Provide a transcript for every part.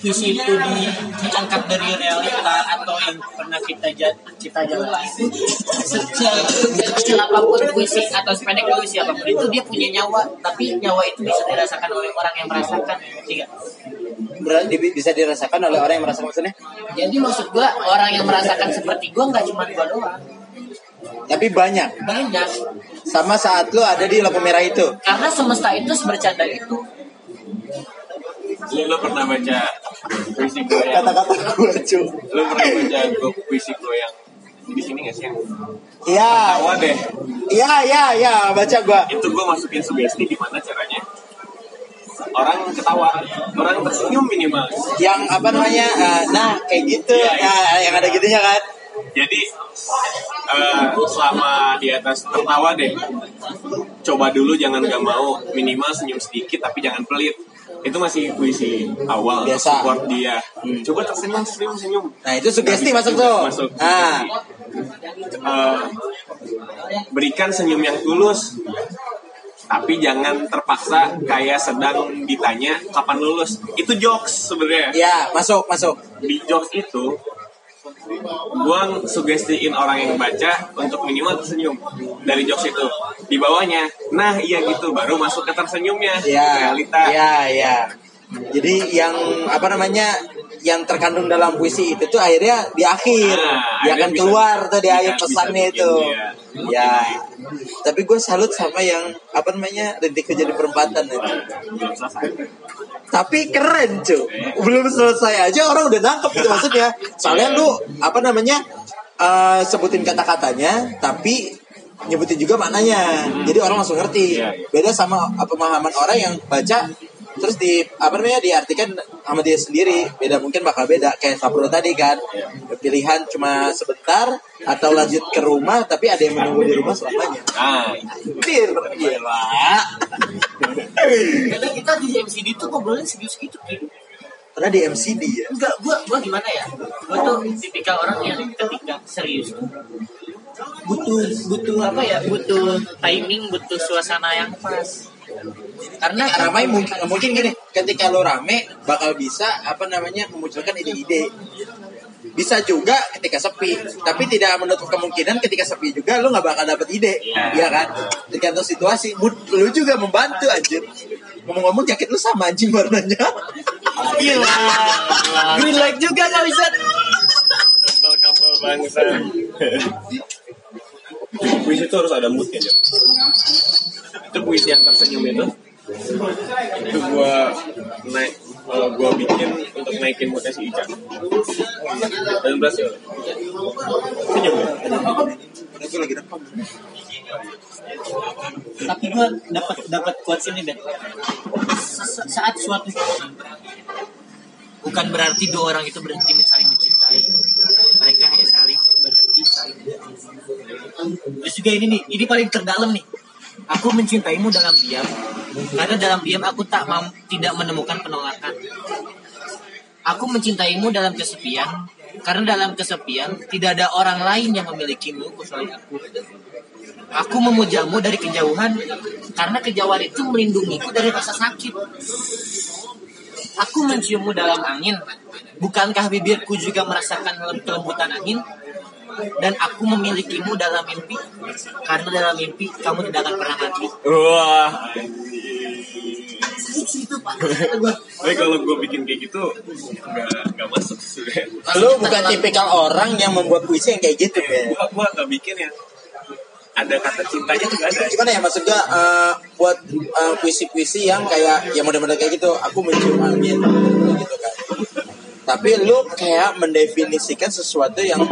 visi itu di, diangkat dari realita atau yang pernah kita kita se- sekecil apa pun puisi atau sependek puisi apa pun itu dia punya nyawa tapi nyawa itu bisa dirasakan oleh orang yang merasakan tiga. Bisa dirasakan oleh orang yang merasa maksudnya? Jadi maksud gua orang yang merasakan seperti gua nggak cuma gua doang. Tapi banyak. Banyak. Sama saat lu ada di lampu merah itu. Karena semesta itu sebercanda itu Lu, lu pernah baca puisi gue yang kata-kata gue cu lu pernah baca gue puisi gue yang di sini gak sih yang iya. tawa deh. Iya iya iya baca gua. Itu gue masukin sugesti gimana caranya? Orang ketawa orang tersenyum minimal. Yang apa namanya eh, nah kayak gitu. Iya, iya. Nah, yang ada gitunya kan jadi eh, selama di atas tertawa deh. Coba dulu jangan gak mau. Minimal senyum sedikit tapi jangan pelit. Itu masih puisi awal Biasa. support dia. Coba tersenyum senyum senyum. Nah itu sugesti masuk tuh. masuk. Nah Eh, berikan senyum yang tulus. Tapi jangan terpaksa kayak sedang ditanya kapan lulus. Itu jokes sebenarnya. Ya masuk masuk. Di jokes itu gua sugestiin orang yang baca untuk minimal tersenyum dari jokes itu. Di bawahnya nah iya gitu baru masuk ke tersenyumnya. Ya realita. ya ya jadi yang apa namanya yang terkandung dalam puisi itu tuh akhirnya di akhir. Nah, dia akan bisa- keluar tuh di akhir pesannya itu. dia ya tapi gue salut sama yang apa namanya rintik jadi perempatan itu selesai tapi keren cu belum selesai aja orang udah nangkep gitu maksudnya. Soalnya lu apa namanya eh, sebutin kata-katanya tapi nyebutin juga maknanya. Jadi orang langsung ngerti. Beda sama pemahaman orang yang baca terus di apa namanya diartikan sama dia sendiri beda mungkin bakal beda kayak Sabro tadi kan. Pilihan cuma sebentar atau lanjut ke rumah tapi ada yang menunggu di rumah selamanya. Nah gila karena kita di MCD tuh ngobrolin serius gitu gitu karena di MCD ya. Enggak gua gua gimana ya? Gua tuh tipikal orang yang ketika serius. Tuh butuh butuh apa ya? Butuh timing butuh suasana yang pas karena Ketika ramai mungkin mungkin gini ketika lo rame bakal bisa apa namanya memunculkan ide-ide. Bisa juga ketika sepi tapi tidak menutup kemungkinan ketika sepi juga lo nggak bakal dapet ide Iya. ya kan? Tergantung situasi. Mood lo juga membantu anjir. Ngomong-ngomong jaket lo sama anjing warnanya. Gila green light juga nggak bisa kapal-kapal bangsa. Puisi itu harus ada moodnya Jok. itu puisi yang tersenyum itu itu gua naik eh, gua bikin untuk naikin moodnya si Ica. Dan berhasil senyum ya? Lagi lagi rekam. tapi gue dapat dapat quotes ini Ben. Sa- saat suatu bukan berarti dua orang itu berhenti saling mencintai. Mereka hanya saling berhenti saling mencintai. Terus juga ini nih ini paling terdalam nih aku mencintaimu dalam diam karena dalam diam aku tak mam- tidak menemukan penolakan aku mencintaimu dalam kesepian karena dalam kesepian tidak ada orang lain yang memilikimu kecuali aku Aku memujamu dari kejauhan karena kejauhan itu melindungiku dari rasa sakit. Aku menciummu dalam angin. Bukankah bibirku juga merasakan kelembutan angin? Dan aku memilikimu dalam mimpi karena dalam mimpi kamu tidak akan pernah mati. wah. Itu pak. tapi kalau gua bikin kayak gitu nggak nggak masuk sebenarnya Lo bukan tipikal orang yang membuat puisi yang kayak gitu ya gua gua nggak bikin ya. Ada kata cintanya juga ada. Gimana ya maksudnya eh, buat eh, puisi-puisi yang kayak ya model-model kayak gitu aku mencium angin gitu kan tapi lu kayak mendefinisikan sesuatu yang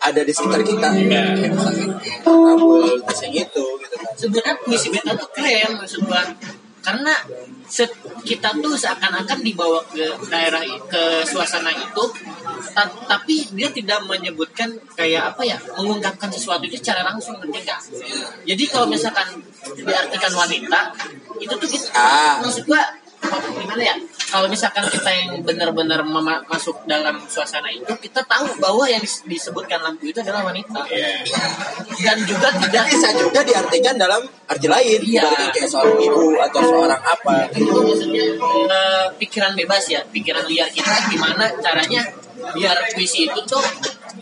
ada di sekitar kita. Kayak misalkan kabul kayak gitu gitu kan. Sebenarnya puisi beta tuh keren maksud gua. Karena set, kita tuh seakan-akan dibawa ke daerah ke suasana itu ta- tapi dia tidak menyebutkan kayak apa ya mengungkapkan sesuatu itu secara langsung nggak? Jadi kalau misalkan diartikan wanita itu tuh kita Ah. maksud gua gimana ya kalau misalkan kita yang benar-benar masuk dalam suasana itu kita tahu bahwa yang dis- disebutkan lampu itu adalah wanita Iya. dan juga tidak bisa juga diartikan dalam arti lain Iya. Ibaratnya kayak seorang ibu atau seorang apa itu maksudnya eh, pikiran bebas ya pikiran liar kita gimana caranya biar puisi itu tuh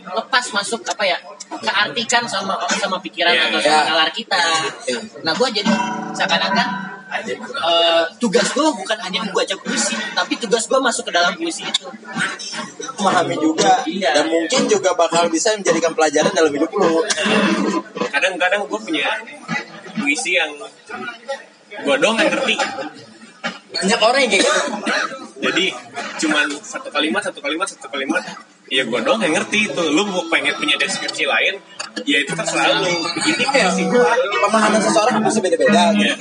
lepas masuk apa ya keartikan sama sama pikiran Iya, atau iya. sama nalar kita Iya. nah gue jadi seakan-akan eh, tugas gue bukan hanya membaca puisi tapi tugas gue masuk ke dalam puisi itu. Memahami juga. Iya. dan mungkin juga bakal bisa menjadikan pelajaran dalam hidup lu. Kadang-kadang gue punya puisi yang gue doang yang ngerti. Banyak orang yang kayak gitu. Jadi cuman satu kalimat satu kalimat satu kalimat ya gue doang yang ngerti itu. Lu mau pengen punya deskripsi lain ya itu terserah lu. Ini ya, puisi gue pemahaman seseorang pasti beda-beda. Iya.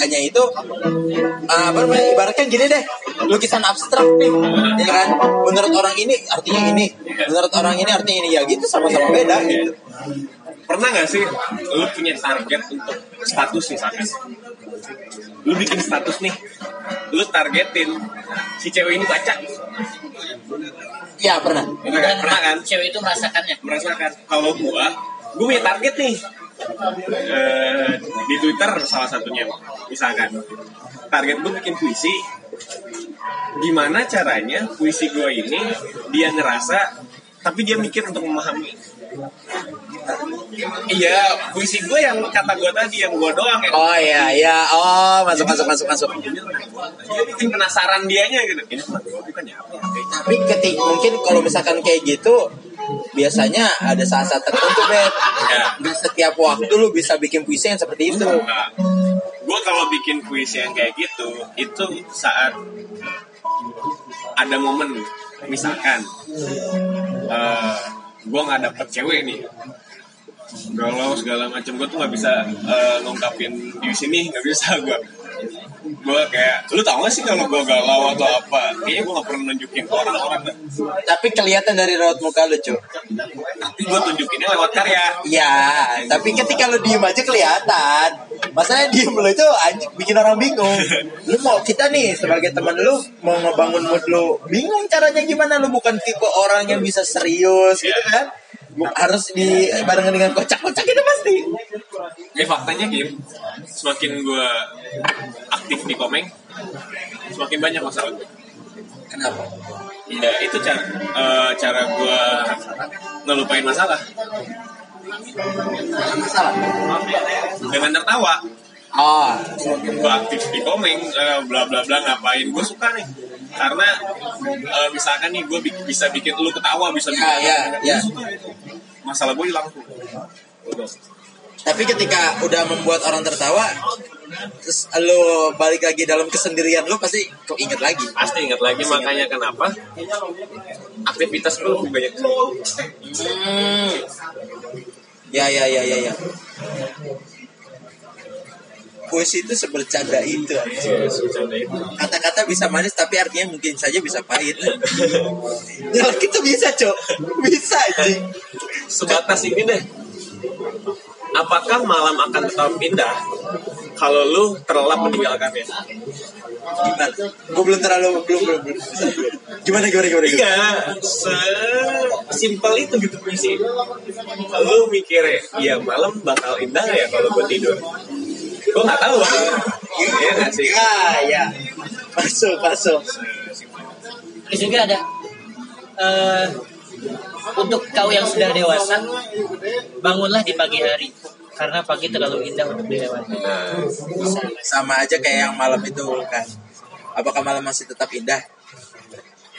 hanya itu uh, apa namanya ibaratkan gini deh. Lukisan abstrak nih ya kan? Menurut orang ini artinya ini. Menurut orang ini artinya ini. Ya gitu sama-sama beda gitu pernah nggak sih lu punya target untuk status misalkan lu bikin status nih lu targetin si cewek ini baca. Ya pernah. Pernah kan, pernah kan? cewek itu merasakannya merasakan. Kalau gua gua punya target nih. Eh, di Twitter salah satunya misalkan. Target gua bikin puisi. Gimana caranya puisi gua ini dia ngerasa tapi dia mikir untuk memahami iya puisi gue yang kata gue tadi yang gue doang yang oh iya iya. Oh masuk masuk masuk masuk. Dia bikin penasaran dianya gitu. Ini ya? Tapi ketik mungkin kalau misalkan kayak gitu biasanya ada saat-saat tertentu bet Ya. Setiap waktu lu bisa bikin puisi yang seperti itu. Nah, gue kalau bikin puisi yang kayak gitu itu saat ada momen misalkan eh gue nggak dapet cewek nih galau segala macam gue tuh nggak bisa eh, ngungkapin di sini nggak bisa. Gue gue kayak lu tau gak sih kalau gue galau atau apa? Kayaknya gue gak pernah nunjukin ke orang-orang tapi kelihatan dari raut muka lu cuy tapi gue tunjukinnya lewat karya. Iya, tapi ketika lu diem aja kelihatan. Masalahnya diem lu itu anjing bikin orang bingung. Lu mau kita nih sebagai teman lu mau ngebangun mood lu, bingung caranya gimana? Lu bukan tipe orang yang bisa serius gitu kan. Harus di barengan dengan kocak-kocak itu pasti. Ya faktanya Kim, semakin gue aktif di komeng, semakin banyak masalah gue. Kenapa? Ya itu cara eh, cara gue ngelupain masalah Masalah. dengan tertawa. Oh, Gue aktif di komeng, eh, bla bla bla ngapain? Gue suka nih, karena eh, misalkan nih gue bisa bikin lu ketawa, bisa bikin ya ya ya. Gua suka itu. Masalah gue hilang tuh. Tapi ketika udah membuat orang tertawa, terus lu balik lagi dalam kesendirian lu pasti kau inget lagi. Pasti ingat lagi makanya kenapa aktivitas gue lebih banyak. Hmm. Ya ya ya ya ya. Puisi itu sebercanda itu. Kata-kata bisa manis tapi artinya mungkin saja bisa pahit. ya itu bisa, Cok. Bisa anjing. sebatas ini deh. Apakah malam akan tetap indah kalau lu terlelap meninggalkannya? Gimana? Gue belum terlalu belum belum belum. Gimana gimana gimana? Iya, sesimpel itu gitu puisi. Lu mikir ya malam bakal indah ya kalau gue tidur? Gue nggak tahu. Iya nggak sih? Ya ya. Masuk masuk. terus juga ada eh, untuk kau yang sudah dewasa bangunlah di pagi hari karena pagi terlalu indah untuk dilewati Nah, Sama aja kayak yang malam itu kan. Apakah malam masih tetap indah?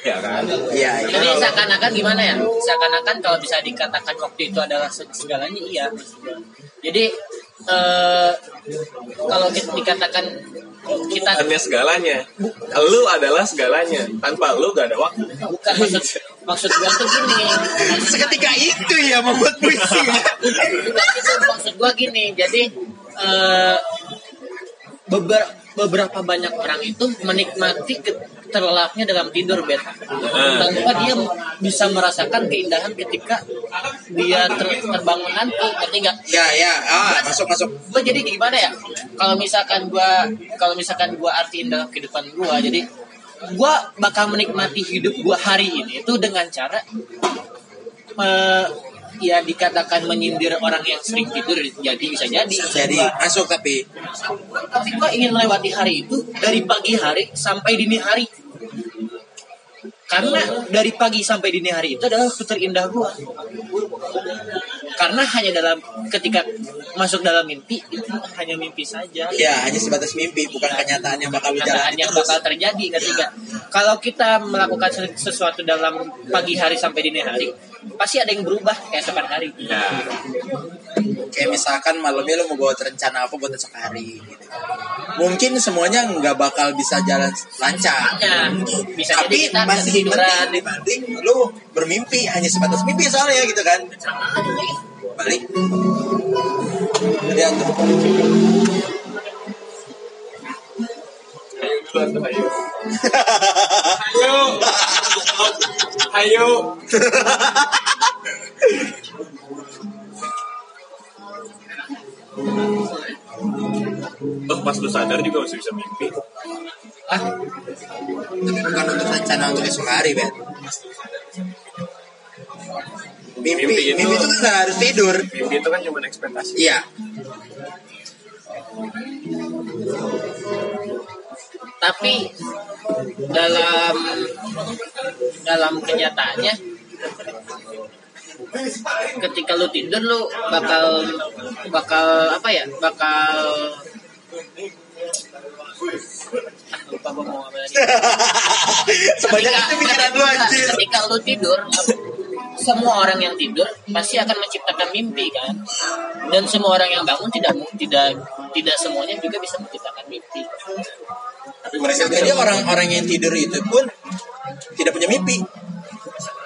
ya kan? Iya, iya. Jadi seakan-akan gimana ya? Seakan-akan kalau bisa dikatakan waktu itu adalah segalanya iya. Jadi eh, kalau kita dikatakan kita Bukannya segalanya. Lu adalah segalanya. Tanpa lu gak ada waktu. bukan maksud maksud gua tuh gini. Seketika itu ya membuat puisi. Bukan itu maksud gua gini. Jadi eh, beber- beberapa banyak orang itu menikmati terlelapnya dalam tidur bet tanpa dia bisa merasakan keindahan ketika dia ter- terbangun nanti ngerti nggak Ya ya. Ah, masuk masuk. gue jadi gimana ya kalau misalkan gue kalau misalkan gue artiin dalam kehidupan gue jadi gue bakal menikmati hidup gue hari ini itu dengan cara eh, ya dikatakan menyindir orang yang sering tidur jadi bisa jadi. Jadi masuk tapi tapi gue ingin melewati hari itu dari pagi hari sampai dini hari. Karena dari pagi sampai dini hari itu adalah waktu terindah gue karena hanya dalam ketika masuk dalam mimpi itu hanya mimpi saja. Ya hanya sebatas mimpi bukan kenyataan yang bakal kenyataan yang terus. bakal terjadi ketika kalau kita melakukan ses- sesuatu dalam pagi hari sampai dini hari pasti ada yang berubah keesokan hari ya Kayak misalkan malamnya lu mau buat rencana apa buat esok hari gitu. Mungkin semuanya nggak bakal bisa jalan lancar. Ya, bisa Tapi jadi kita masih mending dibanding lu bermimpi hanya sebatas mimpi soalnya gitu kan. Balik. Lihat tuh. Ayo duluan tuh ayo ayo ayo Oh, pas lu sadar juga masih bisa mimpi. ah Tapi bukan untuk rencana untuk esok hari, Ben. Mimpi, Mimpi mimpi itu- itu, kan nggak harus tidur. Mimpi itu kan cuma ekspektasi. Iya. Tapi dalam dalam kenyataannya ketika lu tidur lu bakal bakal apa ya bakal lupa gua mau ngomong apa lagi. Sebanyak Ketika- itu pikiran lu anjir. ketika lu tidur semua orang yang tidur pasti akan menciptakan mimpi kan dan semua orang yang bangun tidak tidak tidak semuanya juga bisa menciptakan mimpi jadi orang-orang yang tidur itu pun tidak punya mimpi.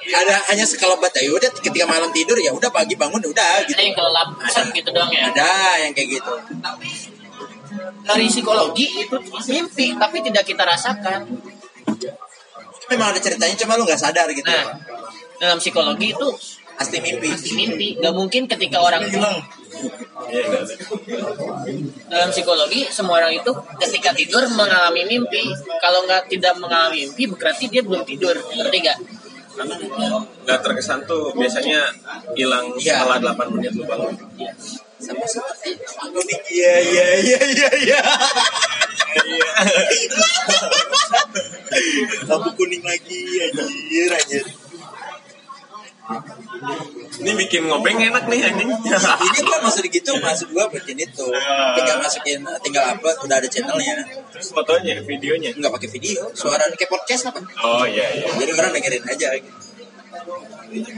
Ada hanya sekelebat ya udah ketika malam tidur ya udah pagi bangun udah gitu. ada yang kelelap set gitu doang ya Ada yang kayak gitu. dari psikologi itu mimpi tapi tidak kita rasakan Memang ada ceritanya cuma lu nggak sadar gitu. nah dalam psikologi itu Pasti mimpi. pasti mimpi gak mungkin ketika orang Iya, iya. dalam psikologi semua orang itu ketika tidur mengalami mimpi kalau nggak tidak mengalami mimpi berarti dia belum tidur ngerti gak Karena nggak terkesan tuh biasanya hilang Iya. setelah 8 menit lu bangun. Sama seperti kuning. Iya iya iya iya iya. Lampu kuning lagi anjir anjir. Ini bikin ngobeng enak nih anjing. Ini gua maksud gitu, maksud gua bikin itu. Tinggal masukin, tinggal upload, udah ada channelnya. Terus fotonya, videonya. Nggak pakai video, suara kayak podcast apa? Oh iya iya. Jadi orang dengerin aja. Gitu.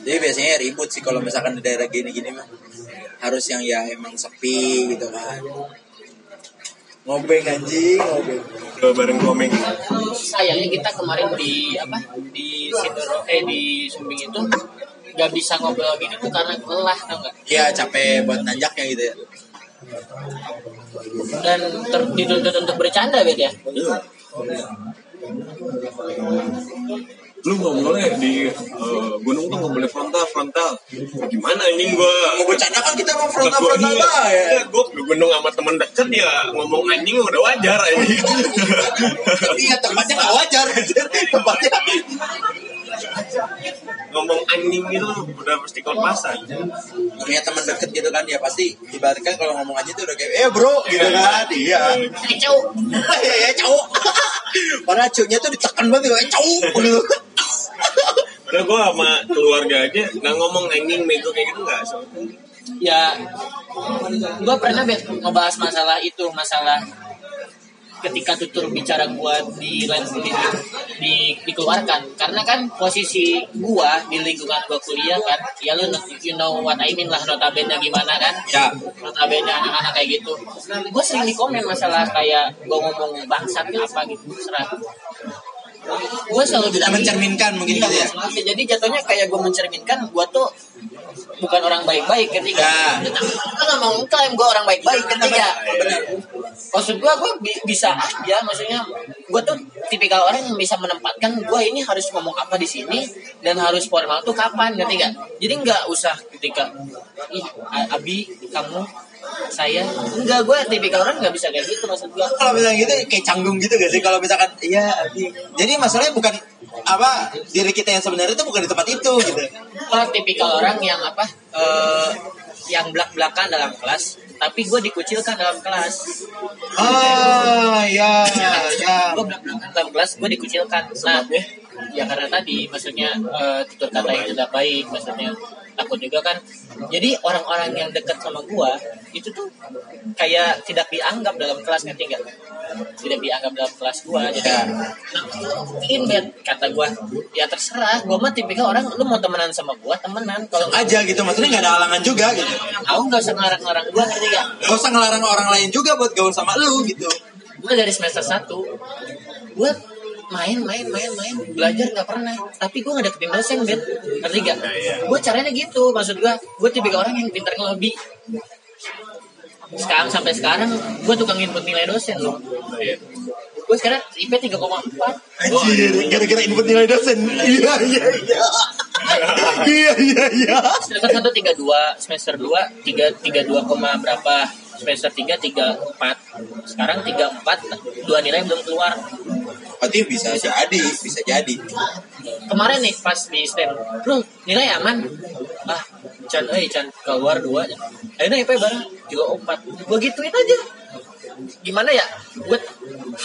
Jadi biasanya ribut sih kalau misalkan di daerah gini-gini mah harus yang ya emang sepi gitu kan. Ngobeng anjing, ngobeng. Dua bareng ngomeng. sayangnya kita kemarin di apa di Sidoro eh di Sumbing itu nggak bisa ngobrol gini tuh karena lelah tau nggak Iya capek buat nanjaknya gitu ya. dan ter- dituntut untuk bercanda bet ya Lu nggak boleh di eh, gunung tuh nggak boleh frontal frontal. Gimana anjing gua? Mau bercanda kan kita mau Gua- frontal-frontal iya. lah ya. Iya, Gua di gunung sama temen deket ya ngomong anjing udah wajar anjing. Tapi ya tempatnya nggak wajar. Tempatnya ngomong anjing itu udah pasti kelepasan. punya teman deket gitu kan ya pasti ibaratkan kalau ngomong aja tuh udah kayak eh bro gitu kan iya Eh, cowok ya ya cowok padahal cowoknya tuh ditekan banget kayak cowok gitu Padahal gue sama keluarga aja nggak ngomong anjing nego kayak gitu nggak. So, ya gue pernah bet ngebahas masalah itu masalah ketika tutur bicara gua di, di, di dikeluarkan. Karena kan posisi gua di lingkungan gua kuliah kan ya lu you know what I mean lah notabene gimana kan? Ya. Notabene anak-anak kayak gitu. Gue sering di komen masalah kayak gue ngomong bangsat apa gitu serah gue selalu tidak mencerminkan mungkin gitu ya? jadi jatuhnya kayak gue mencerminkan gue tuh bukan orang baik-baik ketika Ya. nggak mau klaim gue orang baik-baik ketika maksud gue gue bi- bisa aja maksudnya gue tuh tipikal orang yang bisa menempatkan gue ini harus ngomong apa di sini dan harus formal tuh kapan gak jadi nggak usah ketika ih Abi kamu saya? Enggak gue tipikal orang nggak bisa kayak gitu maksud gue kalau misalnya gitu kayak canggung gitu gak sih? Kalau misalkan iya Adi. jadi masalahnya bukan apa diri kita yang sebenarnya itu bukan di tempat itu gitu. Gue tipikal orang yang apa eh, yang belak belakan dalam kelas tapi gue dikucilkan dalam kelas. Ah ya ya gue belak belakan dalam kelas gue dikucilkan. Nah ya karena tadi maksudnya eh, tutur kata yang tidak baik maksudnya takut juga kan. Jadi orang-orang yang dekat sama gue itu tuh kayak tidak dianggap dalam kelas ngerti nggak? Tidak dianggap dalam kelas gue jadi Ya. in bed kata gue ya terserah gue mah tipikal orang lu mau temenan sama gue temenan. Kalau aja gitu maksudnya nggak ada halangan juga gitu. Aku nggak usah ngelarang-ngelarang gue ngerti gak gak usah ngelarang orang lain juga buat gaul sama lu gitu. Gue dari semester 1 gue main main main main. Belajar nggak pernah. Tapi gue nggak deketin dosen bet ngerti gak gue caranya gitu. Maksud gue gue tipikal orang yang pintar ngelobi. Sekarang sampai sekarang gue tukang input nilai dosen loh. Gue sekarang IP 3,4 Anjir, gara-gara input nilai dosen. Iya, iya, iya. Iya, iya, iya. semester satu tiga dua semester dua tiga tiga dua koma berapa semester tiga tiga empat. Sekarang tiga empat dua nilai belum keluar. Berarti bisa jadi, bisa jadi. kemarin nih pas di stand lu nilai aman. Ah Chan eh Chan keluar dua akhirnya IP bareng. Tiga empat. Gue gituin aja. Gimana ya? Gue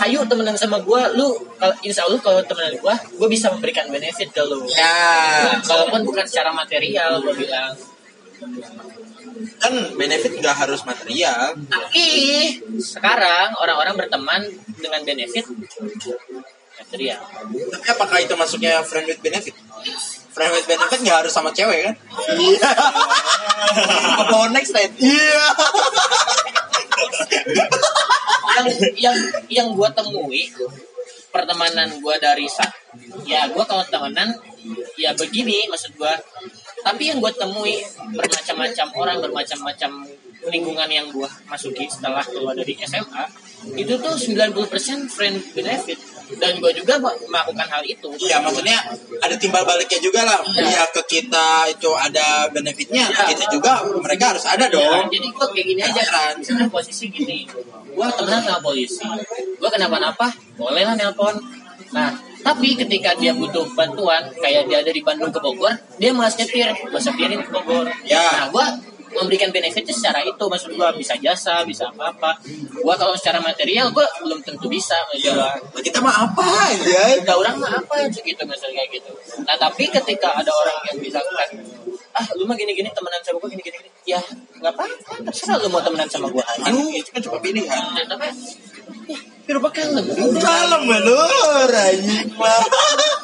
hayu temenan sama gue lu kalau insya Allah kalau temenan gue gue bisa memberikan benefit ke lu. Ya, walaupun bukan secara material gue bilang kan benefit nggak harus material. Tapi sekarang orang-orang berteman dengan benefit material. Tapi apakah itu masuknya friend with benefit? Friend with benefit nggak harus sama cewek kan? Iya. Apa next slide? Iya. Yang yang yang gue temui pertemanan gue dari saat ya gue kalau temenan ya begini maksud gue tapi yang gue temui bermacam-macam orang bermacam-macam lingkungan yang gue masuki setelah keluar dari SMA itu tuh 90% friend benefit dan gue juga melakukan hal itu Iya, maksudnya ada timbal baliknya juga lah. Iya. Ya ke kita itu ada benefitnya, Iya. kita juga mereka harus ada Ya, dong. jadi gue kayak gini aja Heran. misalnya posisi gini gue temenan sama polisi gue kenapa-napa boleh lah nelpon nah tapi ketika dia butuh bantuan kayak dia dari Bandung ke Bogor dia malas nyetir gue setirin ke Bogor Ya. nah gue memberikan benefitnya secara itu maksud gue bisa jasa bisa apa apa gue kalau secara material gue belum tentu bisa maksud Ya, gua. kita mah apa aja? Udah orang mah apa gitu misalnya kayak gitu. Nah tapi ketika ada orang yang bisa kan, ah lu mah gini-gini temenan sama gue gini-gini, gini." ya nggak apa-apa terserah lu mau temenan sama gue aja. Aduh, itu kan cuma pilihan. Nah, tapi ya, biar bakal lebih. Dalam melur, anjing mah.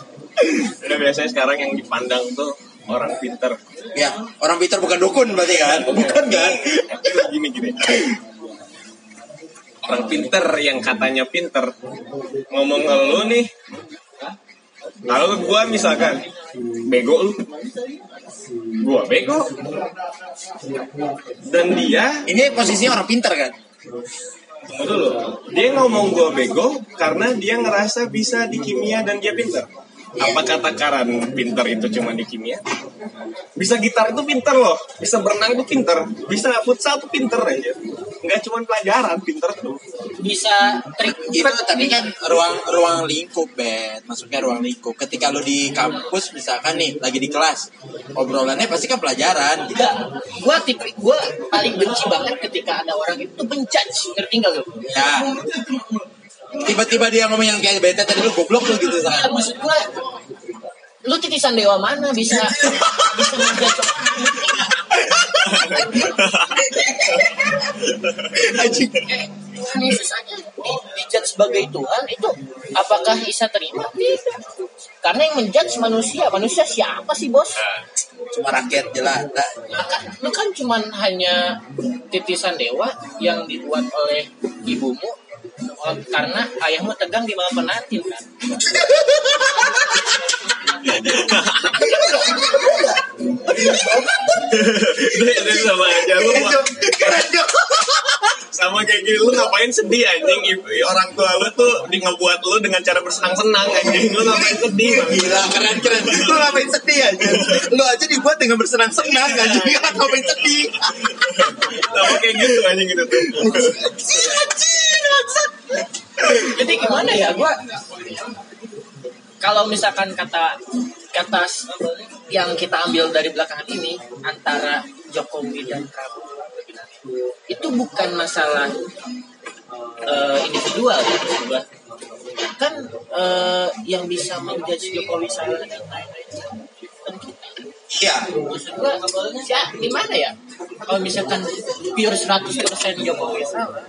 Udah biasanya sekarang yang dipandang tuh orang pinter. Ya, orang pintar bukan dukun berarti kan? Bukan kan? Gini gini. Orang pinter yang katanya pinter ngomong ke lu nih. Kalau gua misalkan bego lu. Gua bego. Dan dia Ini posisinya orang pintar kan? Tunggu dulu. Dia ngomong gua bego karena dia ngerasa bisa di kimia dan dia pinter. Apa kata Karan pinter itu cuma di kimia? Bisa gitar itu pinter loh. Bisa berenang itu pinter. Bisa futsal itu pinter aja. Nggak cuma pelajaran, pinter tuh. Bisa trik Itu tapi kan ruang ruang lingkup, Bet. Masuknya ruang lingkup. Ketika lu di kampus misalkan nih lagi di kelas, obrolannya pasti kan pelajaran gitu. Enggak, gue tipe gue paling benci banget ketika ada orang itu menjudge, ngerti nggak lu? Ya. Tiba-tiba dia ngomong yang kayak bete tadi lu goblok lu gitu kan. maksud gue, lu titisan dewa mana bisa bisa Tuhan Yesus aja di, dijudge sebagai Tuhan itu apakah bisa terima? Tidak. Karena yang menjudge manusia, manusia siapa sih bos? Cuma rakyat jelas. Nah, Maka lu kan cuman hanya titisan dewa yang dibuat oleh ibumu oh, karena ayahmu tegang di malam penantil kan. Itu sama aja lu sama kayak gini lu ngapain sedih anjing Ibu- orang tua lu tuh di ngebuat lu dengan cara bersenang-senang anjing lu ngapain sedih? Gila keren keren. Lu ngapain sedih aja? Lu aja dibuat dengan bersenang-senang kan. Jadi ngapain sedih? Sama kayak gitu anjing gitu tuh jadi gimana ya gue kalau misalkan kata kata yang kita ambil dari belakangan ini antara Jokowi dan Prabowo itu bukan masalah eh, individual ya gua. kan eh, yang bisa menjudge Jokowi salah dan lain-lain kita Iya. maksud gua ya gimana ya kalau misalkan pure 100% Jokowi salah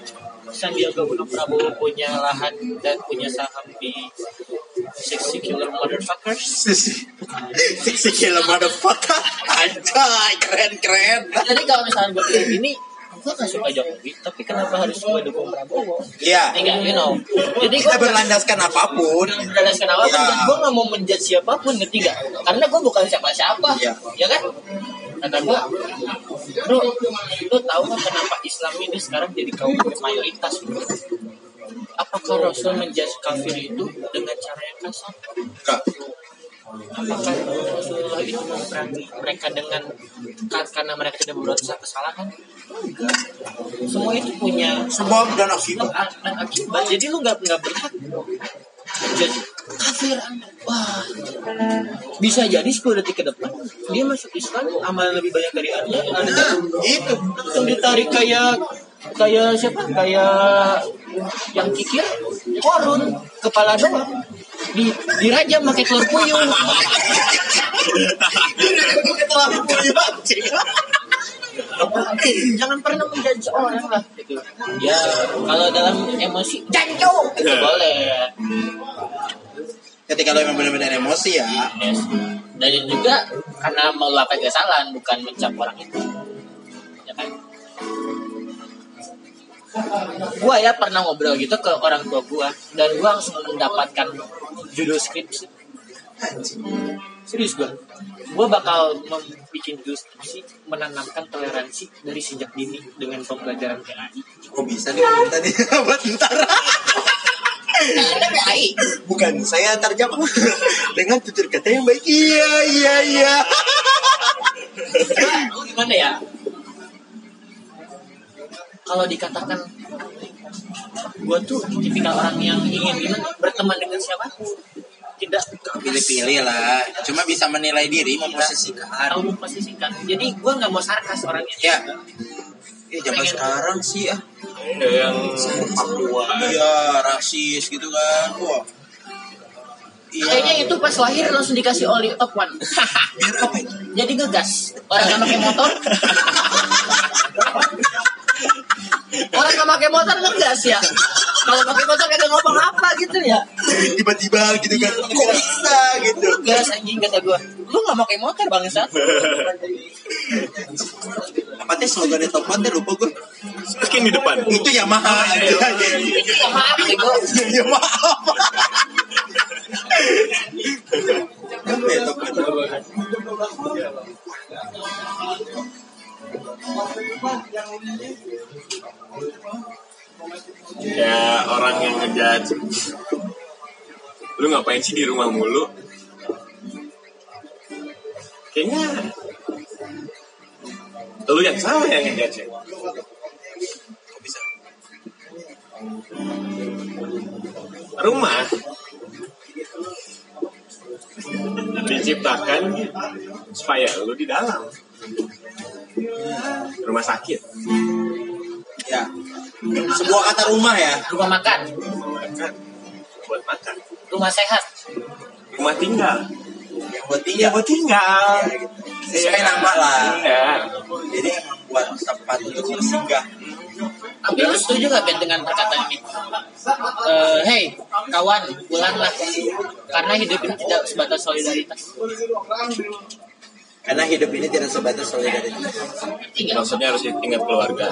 Sandiaga Uno Prabowo punya lahan dan punya saham di Sexy Killer Motherfuckers Sexy killer motherfucker. Anjay, keren keren. jadi kalau misalnya gue pilih ini gue gak suka Jokowi tapi kenapa harus gue dukung Prabowo Iya. Enggak, you know jadi Kita berlandaskan apa pun. berdasarkan apa pun dan gue gak mau menjudge siapa pun ngerti gak karena gue bukan siapa-siapa Iya. ya kan kata gue bro lu tahu kan kenapa Islam ini sekarang jadi kaum mayoritas bro? Apakah Rasul menjudge kafir itu dengan cara yang kasar? Kak, apakah Rasulullah itu memerangi mereka dengan karena mereka tidak berbuat kesalahan? Enggak. semua itu punya sebab dan akibat. dan akibat. Jadi lu nggak nggak berhak menjadi kafir. Anda wah. Bisa jadi 10 detik ke depan dia masuk Islam amal lebih banyak dari anda anda Itu. langsung ditarik kayak kayak siapa? Kayak yang kikir korun kepala doang. Di dirajam pakai telur puyuh. Terlalu puyuh anjing. Jangan pernah menjudge orang lah. Gitu ya kalau dalam emosi jancok itu boleh. Ketika lo emang benar-benar emosi ya, Yes. dan juga karena meluapkan kesalahan bukan mencap orang itu. Ya kan? Gua ya pernah ngobrol gitu ke orang tua gua dan gua langsung mendapatkan judul skripsi. Serius gua gua bakal membuat skripsi menanamkan toleransi dari sejak dini dengan pembelajaran PAI kok bisa nih tadi buat ntar. ada PAI Bukan, saya terjemah dengan tutur kata yang baik. Iya, iya, iya. Lu gimana ya kalau dikatakan gue tuh tipikal orang yang ingin gimana berteman dengan siapa tidak Pilih-pilih lah. Cuma bisa menilai diri, memposisikan. tahu memposisikan jadi gue nggak mau sarkas orangnya Ya. Ya, zaman sekarang sih ah. Ada yang Papua Iya, rasis gitu kan. Wah. Iya. kayaknya itu pas lahir langsung dikasih oli top one Biar apa itu? jadi ngegas orang nggak pakai motor orang nggak pakai motor ngegas ya kalau pakai motor kagak ngomong apa gitu ya Tiba-tiba gitu kan. Kok bisa gitu? gas anjing kata gue lu nggak pakai motor bangsat Apa teh slogannya Top One teh lupa gue. Skin di depan Itu Yamaha aja. Ya, maaf ya gue Ya maaf. Apa ya Top One? Ya orang yang ngejudge. Lu ngapain sih di rumah mulu? Kayaknya Lu yang salah yang ngejudge? Rumah. Diciptakan Supaya lu di dalam Rumah sakit? Ya. Sebuah kata rumah ya. rumah makan. Makan. Buat makan. Rumah sehat. Rumah tinggal. Yang buat Ya tinggal. buat tinggal Sesuai nama lah. Iya. Jadi emang buat tempat untuk bersinggah. tapi lu setuju gak Ben dengan perkataan ini? Eh, hey kawan pulanglah karena hidup ini tidak sebatas solidaritas Karena hidup ini tidak sebatas solidaritas. Maksudnya harus ingat keluarga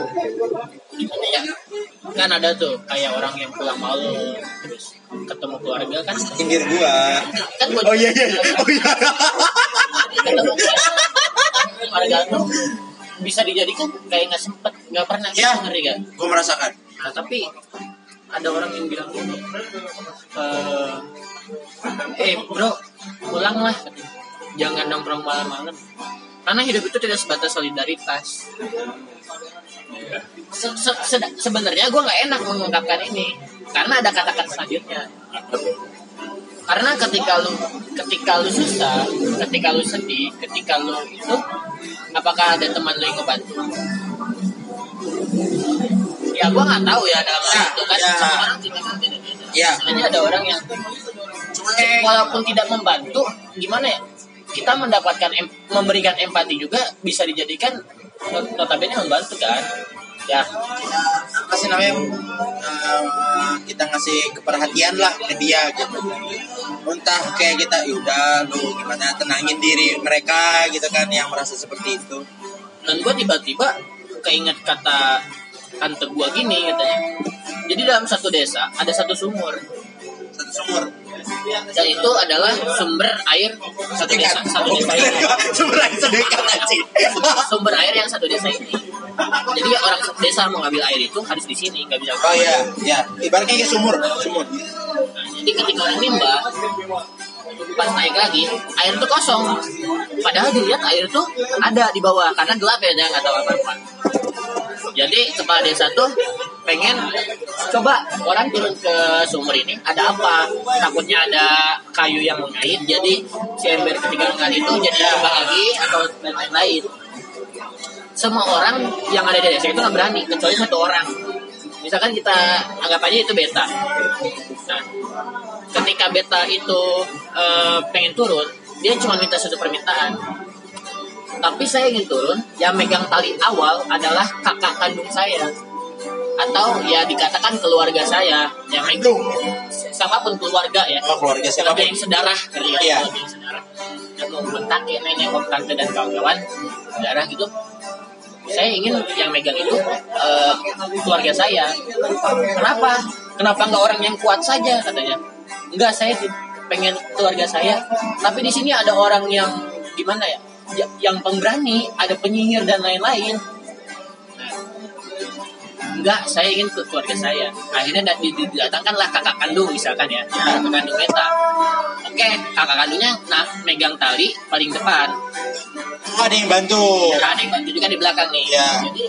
ya kan ada tuh kayak orang yang pulang malam terus ketemu keluarga kan Sindir gua. kan gua Oh iya iya. iya. Oh iya. ketemu keluarga tuh bisa dijadikan kayak nggak sempet nggak pernah Ya. ngeri gak Gua merasakan. nah tapi ada orang yang bilang gini eh eh bro pulanglah katanya. Jangan nongkrong malam-malam. Karena hidup itu tidak sebatas solidaritas. Se- se- se- sebenarnya gue nggak enak mengungkapkan ini. Karena ada kata-kata selanjutnya. Karena ketika lu ketika lu susah ketika lu sedih ketika lu itu apakah ada teman lu yang ngebantu? Ya gue nggak tahu ya dalam hal itu kan. Ya. semua orang tidak beda-beda. Ya. Ada orang yang walaupun tidak membantu gimana ya kita mendapatkan em- memberikan empati juga bisa dijadikan not- notabene membantu kan? Ya. Kasih namanya eh, kita ngasih keperhatian lah ke dia gitu. Entah kayak kita yaudah lu gimana? Tenangin diri mereka gitu kan yang merasa seperti itu. Dan gue tiba-tiba keinget kata tante gue gini katanya. Jadi dalam satu desa ada satu sumur. Satu sumur dan itu adalah sumber air satu desa satu desa ini. Sumber air sedekat anjing. Sumber air yang satu desa ini. Jadi orang satu desa mau ngambil air itu harus di sini nggak bisa oh iya ya ibaratnya sumur. Sumur. Nah, jadi ketika orang nimba pas naik lagi air itu kosong. Padahal dilihat air itu ada di bawah karena gelap ya nggak tahu apa apa jadi kepala desa tuh pengen coba orang turun ke sumur ini ada apa? Takutnya ada kayu yang mengait jadi si ember ketika mengait itu jadi tambah lagi atau lain-lain. Semua orang yang ada di desa itu nggak berani kecuali satu orang. Misalkan kita anggap aja itu beta ketika beta itu eh, pengen turun dia cuma minta satu permintaan. Tapi saya ingin turun yang megang tali awal adalah kakak kandung saya. Atau ya dikatakan keluarga saya yang megang. Siapa pun keluarga ya. Oh keluarga siapa yang sedarah ngerti kan? Iya. yang sedarah. Dan mau kakek nenek om tante dan kawan-kawan saudara gitu. Saya ingin yang megang itu eh, keluarga saya. Kenapa? Kenapa nggak orang yang kuat saja katanya enggak saya pengen keluarga saya. Tapi di sini ada orang yang gimana ya ya- yang pemberani ada penyihir dan lain-lain. Enggak saya ingin ke keluarga saya. Akhirnya dat- di- di- didatangkanlah kakak kandung misalkan ya. Kakak kandung beta oke kakak kandungnya nah megang tali paling depan. Oh, ada yang bantu. Ada yang bantu juga di belakang nih. Iya. Jadi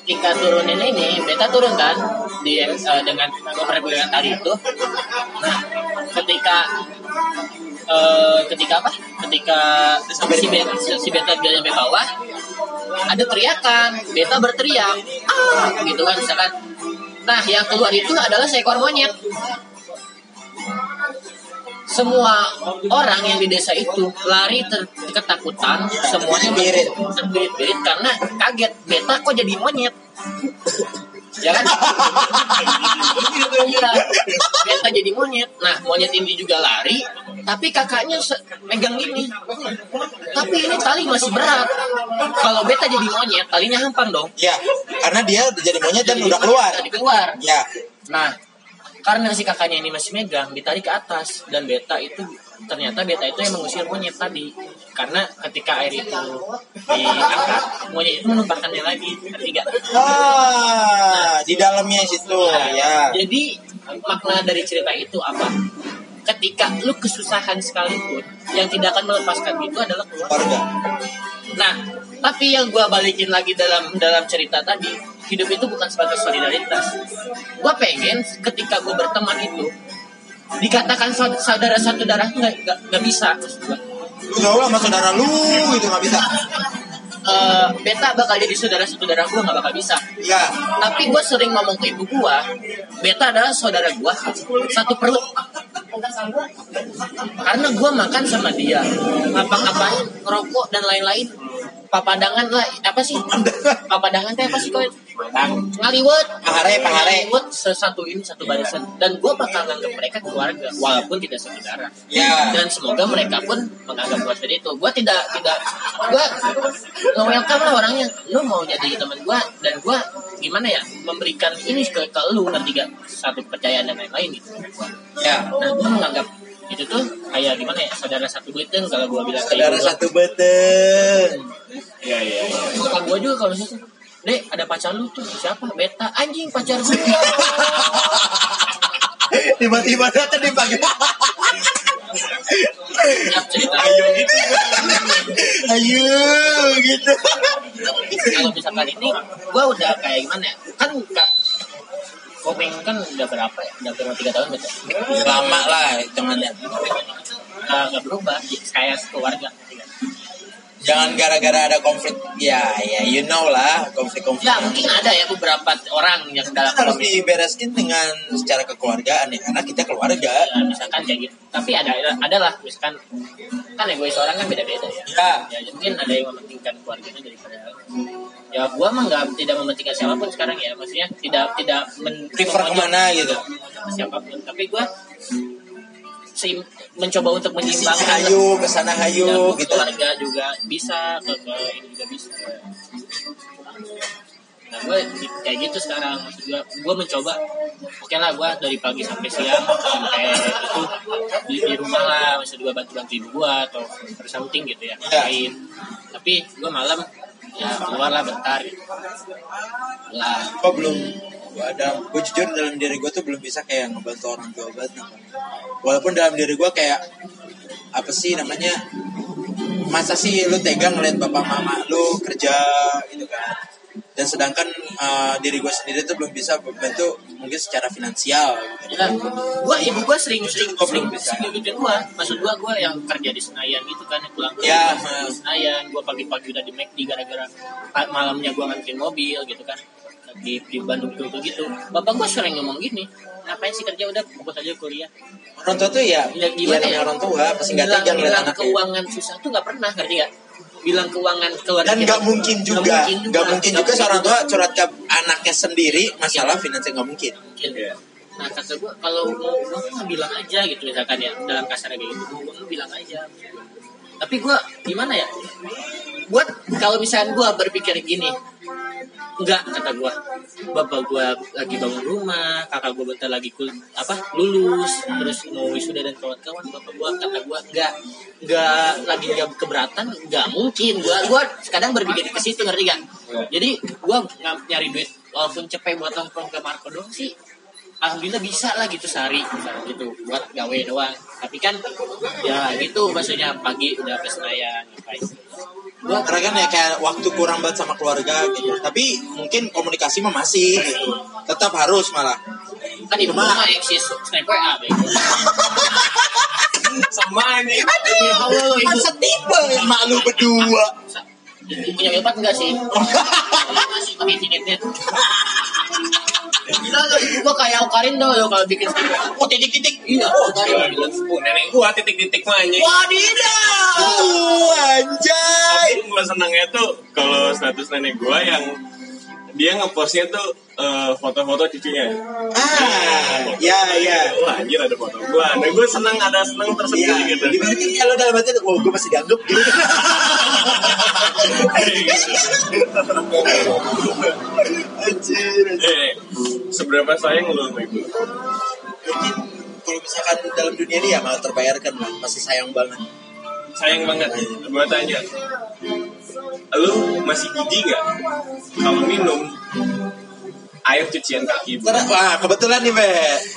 ketika turunin ini, beta turun kan di eh, dengan dengan tali itu. Nah, ketika eh, ketika apa? Ketika si beta, si beta sampai bawah, ada teriakan, beta berteriak, ah, gitu kan misalkan. Nah, yang keluar itu adalah seekor monyet. Semua orang yang di desa itu lari ter- ketakutan, semuanya Terbirit. terbirit-birit karena kaget. Beta kok jadi monyet? ya kan? Iya. Beta jadi monyet. Nah, monyet ini juga lari, tapi kakaknya megang gini. Tapi ini tali masih berat. Kalau beta jadi monyet, talinya hampang dong. ya karena dia jadi monyet dan udah keluar Tadi keluar. ya Nah, karena si kakaknya ini masih megang, ditarik ke atas dan beta itu ternyata beta itu yang mengusir monyet tadi. Karena ketika air itu diangkat, monyet itu menumpahkannya lagi. Nggak? ah di dalamnya situ ya Jadi makna dari cerita itu apa? Ketika lu kesusahan sekalipun, yang tidak akan melepaskan itu adalah keluarga Nah, tapi yang gua balikin lagi dalam dalam cerita tadi, hidup itu bukan sebatas solidaritas. Gua pengen ketika gua berteman itu dikatakan saud- saudara satu darah nggak nggak bisa. lu gaul sama saudara lu gitu nggak bisa Eh, beta bakal jadi saudara satu darah gua nggak bakal bisa. ya Tapi gue sering ngomong ke ibu gua, beta adalah saudara gua satu perut. Karena gua makan sama dia, ngapa-ngapain, ngerokok dan lain-lain. Papadangan lah, apa sih? Papadangan teh apa sih kau? Ngaliwet, Pahare, pahare. Ngaliwet sesatu ini satu barisan. Dan gua bakal nganggap mereka keluarga, walaupun tidak saudara. ya Dan semoga mereka pun menganggap gua seperti itu. Gua tidak tidak gua nge-welcome lah orangnya. Lu mau jadi teman gua dan gua gimana ya memberikan ini ke ke lu nanti gak satu kepercayaan dan lain-lain gitu. ya Nah, gua menganggap itu tuh kayak gimana ya saudara satu beten kalau gua bilang saudara gitu. satu beten Iya iya. iya. Bukan gua juga kalau gitu. Dek, ada pacar lu tuh siapa? Beta. Anjing pacar gue. Tiba-tiba datang. Siap cerita. Ayo gitu. Ayo gitu. Kalau misalkan ini, gua udah kayak gimana ya? Kan Komeng kan udah berapa ya? Udah berapa tiga tahun betul? Lama lah hitungannya. Nggak nggak berubah, kayak keluarga. Jangan gara-gara ada konflik. Ya, ya, you know lah konflik-konflik. Ya mungkin ada ya beberapa orang yang dalam harus dibereskin dengan secara kekeluargaan ya, karena kita keluarga. ya, misalkan kayak gitu. Tapi ada ada lah misalkan kan egois orang kan beda-beda ya. Ya, Ya mungkin ada yang mementingkan keluarganya daripada ya gua mah nggak tidak mementingkan siapa pun sekarang ya. Maksudnya tidak tidak men prefer ke mana gitu. siapa pun. Tapi gua sim- mencoba untuk menyimbangkan hayu, ke sana Ya, hayu gitu. keluarga juga bisa ke, ke ini juga bisa. Nah gue kayak gitu sekarang. Maksud gue gue mencoba. Oke lah gue dari pagi sampai siang sampai itu di, di rumah lah. Maksud gue bantu bantu ibu gue atau something gitu ya Ya. ngapain. Tapi gue malam ya keluar lah bentar. Lah Gue belum gua ada gue jujur dalam diri gue tuh belum bisa kayak ngebantu orang tua banget walaupun dalam diri gue kayak apa sih namanya masa sih lu tega ngeliat bapak mama lu kerja gitu kan. Dan sedangkan uh, diri gue sendiri tuh belum bisa membantu mungkin secara finansial gitu. Ya, gua ibu gua sering sering ngikutin gua. Maksud gua gua yang kerja di Senayan gitu kan, yang pulang ke Ya, rumah di Senayan, gua pagi-pagi udah di McD gara-gara malamnya gua nganterin mobil gitu kan. Di, di Bandung gitu gitu. Bapak gua sering ngomong gini, ngapain sih kerja udah fokus aja kuliah. orang tua tuh ya, Ya, gimana namanya ya? orang tua pasti nggak tega ngeliat anaknya keuangan susah tuh nggak pernah ngerti gak? Bilang keuangan keluarga dan nggak mungkin juga Nggak mungkin juga, seorang tua curhat ke anaknya sendiri masalah finansial nggak mungkin mungkin. Iya. Nah kata gue kalau mau gue bilang aja gitu misalkan ya dalam kasarnya kayak gitu gue mau bilang aja. Tapi gue gimana ya? Buat kalau misalnya gue berpikir gini, enggak kata gue, bapak gue lagi bangun rumah, kakak gue bentar lagi kul apa lulus, terus mau wisuda dan kawan-kawan, bapak gue kata gue enggak enggak lagi nggak keberatan, enggak mungkin. Gue gue kadang berpikir ke situ ngerti gak? Jadi gue nyari duit walaupun cepet buat nongkrong ke Marco doang sih alhamdulillah bisa lah gitu sehari misalnya gitu buat gawe doang. Tapi kan ya gitu maksudnya pagi udah ke Senayan ngapain. Gua karena kan ya kayak waktu kurang banget sama keluarga gitu. Tapi mungkin komunikasi mah masih gitu. Tetap harus malah. Kan ibu mah eksis sniper A. Sama ini. Lo kan setipe malu berdua punya iPad enggak sih? Masih pakai kinetnya Gila lo ibu gua kayak Okarin dong lo kalau bikin oh titik-titik. Iya. Okarin Oh, nenek gua titik-titik mah anjing. wadidaw! Uh, anjay. Tapi gua senangnya tuh kalau status nenek gua yang dia ngepostnya tuh eh, foto-foto cucunya. ah ya ya Wah anjir ada foto gua. Nah gua senang ada senang Iya, tersendiri gitu. ibaratnya kalau dalam hati, oh gue masih dianggap gitu. Anjir, anjir. Eh, seberapa sayang lu sama ibu? Mungkin kalau misalkan dalam dunia ini ya malah terbayarkan lah, masih sayang banget. Sayang banget. Gua tanya, lu masih gigi nggak kalau minum air cucian kaki? Ter- Wah kebetulan nih Be,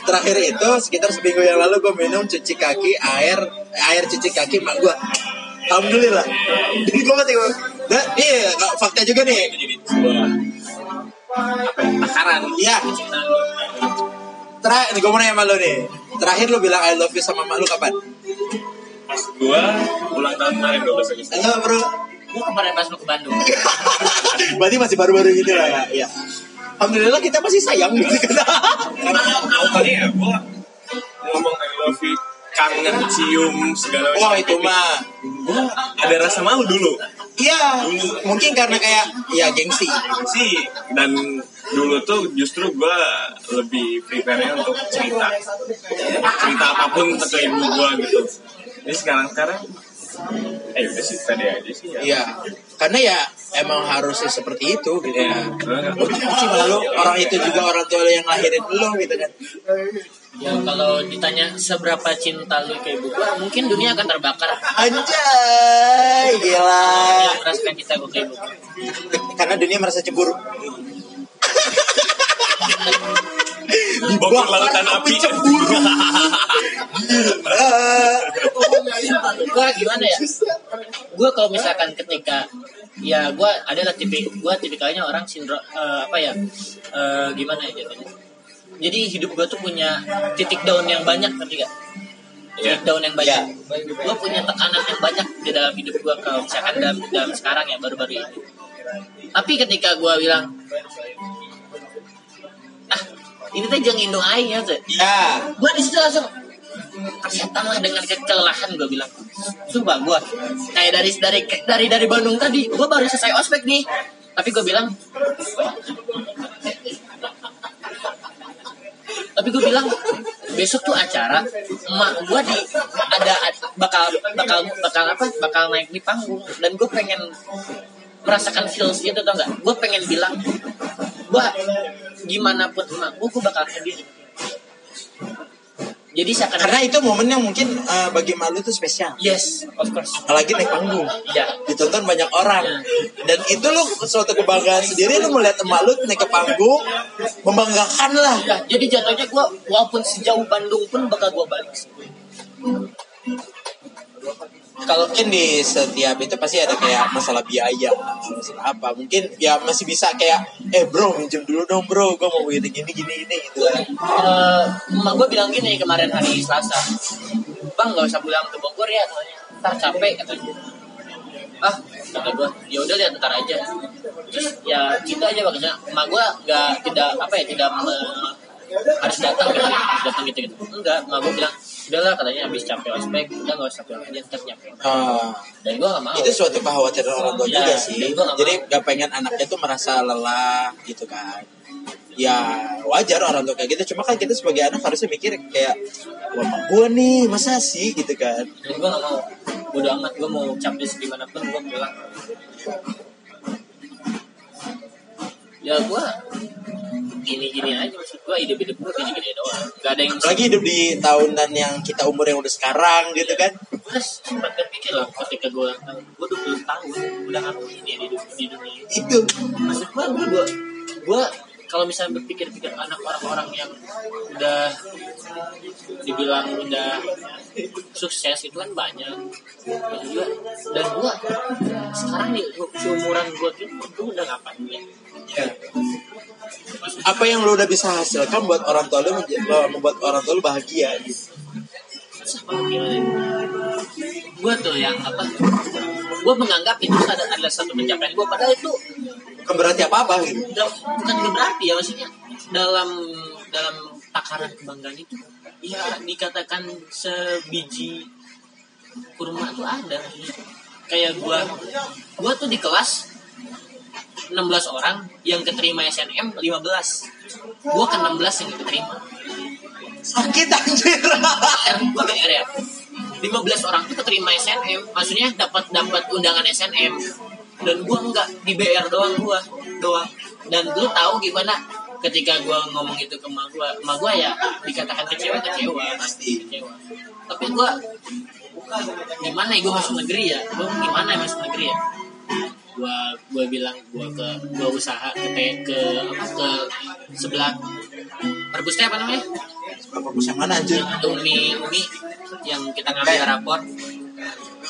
terakhir itu sekitar seminggu yang lalu gue minum cuci kaki air air cuci kaki mak gue. Alhamdulillah. Jadi gue masih Nah, iya, fakta juga nih. Itu jadi sebuah apa ya, takaran. Iya. Terakhir, gue mau nanya sama lo nih. Terakhir lo bilang I love you sama mak lo kapan? Pas gua ulang tahun kemarin 12 Agustus. Enggak bro. Gua kemarin pas lu ke Bandung Berarti masih baru-baru gitu lah ya. Iya. Alhamdulillah kita masih sayang gitu kan. Karena kali ya, gua ngomong I love you, kangen, cium, segala Wah itu mah. Gua ada rasa malu dulu. Iya. Mungkin karena kayak ya gengsi. sih dan dulu tuh justru gue lebih prepare untuk cerita cerita apa pun ke ibu gue gitu jadi sekarang sekarang eh udah sih tadi aja sih ya Iya. Karena ya emang harusnya seperti itu gitu Iya. kan Oke, lalu orang itu juga orang tua lo yang lahirin lo gitu kan Ya kalau ditanya seberapa cinta lu ke ibu gua, mungkin dunia akan terbakar. anjay gila Yang merasakan cinta gua ke ibu gua. karena dunia merasa cemburu Bogor lautan api. Ah, Gua gimana ya? Gua kalau misalkan ketika ya gua adalah tipe gua tipikalnya orang sindrom eh, apa ya? Eh, gimana ya jadinya? Jadi hidup gua tuh punya titik down yang banyak ngerti gak? Titik down yang banyak. Gua punya tekanan yang banyak di dalam hidup gua kalau misalkan dalam, dalam sekarang ya baru-baru ini. Tapi ketika gua bilang ah ini teh jangan indung aing ya teh. ya gue di situ langsung tersetan lah dengan kelelahan gue bilang. Sumpah gue kayak dari dari dari dari Bandung tadi gue baru selesai ospek nih. Tapi gue bilang tapi gue bilang besok tuh acara emak gue di ada bakal bakal bakal apa bakal naik di panggung. Dan gue pengen merasakan feels itu tau gak gue pengen bilang gue gimana pun emak gue gue bakal hadir. Jadi seakan karena itu momen yang mungkin eh, bagi malu itu spesial. Yes of course. Apalagi naik panggung. Ya ditonton banyak orang. Dan itu lu suatu kebanggaan sendiri lu melihat emak lu naik ke panggung membanggakan lah. Ya, jadi jatuhnya gue walaupun sejauh Bandung pun bakal gue balik sih. Kalau mungkin di setiap itu pasti ada kayak masalah biaya masalah apa mungkin ya masih bisa kayak eh bro minjem dulu dong bro gue mau gini gini gini gini gitu kan Eh, emak gue bilang gini kemarin hari Selasa, bang nggak usah pulang ke Bogor ya, katanya. ntar capek katanya. Ah, kata gue, ya udah lihat ntar aja. Terus ya gitu aja maksudnya, emak gue nggak tidak apa ya tidak me- harus datang gitu, harus datang gitu gitu. Enggak, emak gue bilang udahlah katanya habis capek ospek, udah nggak usah pulang aja ntar nyampe. Ah, Dan gue nggak mau. itu suatu kekhawatiran orang tua Ya, juga sih. gua nggak jadi gak pengen anaknya tuh merasa lelah gitu kan. Ya wajar orang tua kayak gitu. Cuma kan kita sebagai anak harusnya mikir kayak wah gue nih masa sih? Gitu kan. Dan gue gak mau. Bodo amat Gue mau capek di mana pun Gue pulang Ya gue Gini-gini aja Maksud gue hidup-hidup gue gini-gini doang. Gak ada yang lagi hidup di tahunan yang kita umur yang udah sekarang gitu kan. Gue sempat berpikir lah Ketika gue Gue 20 tahun Udah ngapain ya di, di dunia. Itu. Maksud Gue gue, gue kalau misalnya berpikir-pikir anak orang-orang yang udah dibilang udah sukses itu kan banyak. Dan juga dan gua sekarang nih seumuran gua tuh gua udah ngapain ya. Apa yang lu udah bisa hasilkan buat orang tua menj- membuat orang tua lu bahagia gitu Gimana ya? gua tuh yang apa gua menganggap itu ada adalah satu pencapaian gua padahal itu bukan berarti apa apa gitu bukan berarti ya maksudnya dalam dalam takaran kebanggaan itu ya dikatakan sebiji kurma tuh ada kayak gua gua tuh di kelas 16 orang yang keterima SNM 15 gua ke 16 yang keterima. Sakit anjir. PR gua PR ya. 15 orang tuh keterima SNM maksudnya dapat dapat undangan SNM dan gua enggak di BR doang gua doang. Dan lu tahu gimana? Ketika gua ngomong itu ke emak gua emak gua ya dikatakan kecewa kecewa Pasti. kecewa. Tapi gua gimana ya gua masuk negeri ya? Gua gimana ya masuk negeri ya gua gua bilang gua ke gua usaha ke te- ke apa ke sebelah. Perpusnya apa namanya? Yang mana ada umi umi yang kita ngambil rapor.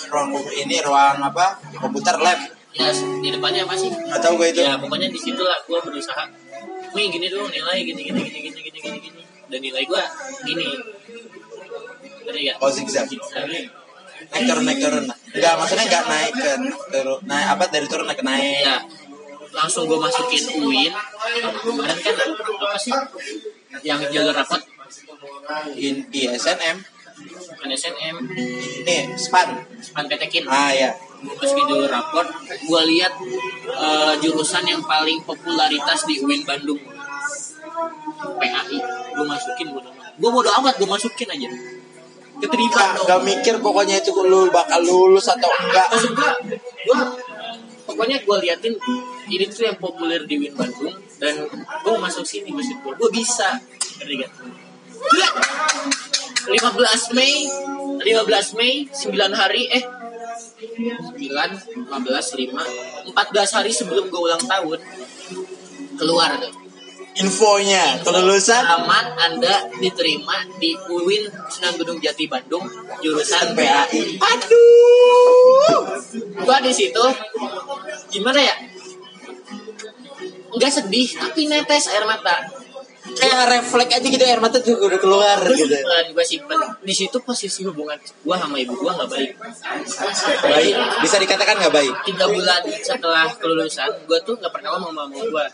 Ruang ini ruang apa? Komputer lab. Ya di depannya apa sih? Nggak tahu gue itu. Ya pokoknya di situ lah gue berusaha. Umi gini dong nilai gini gini gini gini gini gini gini. Dan nilai gue gini. Ngerti gak? Oh, zigzag. Zigzag. Naik turun naik turun nggak maksudnya nggak naik ke turun naik apa dari turun naik ke naik. Ya langsung gue masukin UIN. Kemarin kan apa sih? Yang jalur rapot? In ISNM bukan SNM ini span. Span petekin. Ah ya gue masukin jalur raport gue lihat eh, jurusan yang paling popularitas di UIN Bandung. PAI gue masukin gue gue bodo amat gue masukin aja keterima. Dong nggak mikir pokoknya itu lu bakal lulus atau enggak. Maksud gue gue pokoknya gue liatin ini tuh yang populer di Win Bandung dan gue mau masuk sini maksud gue gue bisa. Ngerti gak? Gila. 15 Mei 15 Mei 9 hari eh 9 15 5 14 hari sebelum gue ulang tahun keluar tuh Infonya kelulusan Selamat Anda diterima di UIN Sunan Gunung Jati Bandung jurusan PAI. Aduh. gua di situ gimana ya nggak sedih tapi netes air mata Kayak refleks aja gitu air mata tuh udah keluar gitu. gue simpen di situ posisi hubungan gua sama ibu gua nggak baik Baik, bisa dikatakan nggak baik. tiga bulan setelah kelulusan gua tuh nggak pernah ngomong sama gua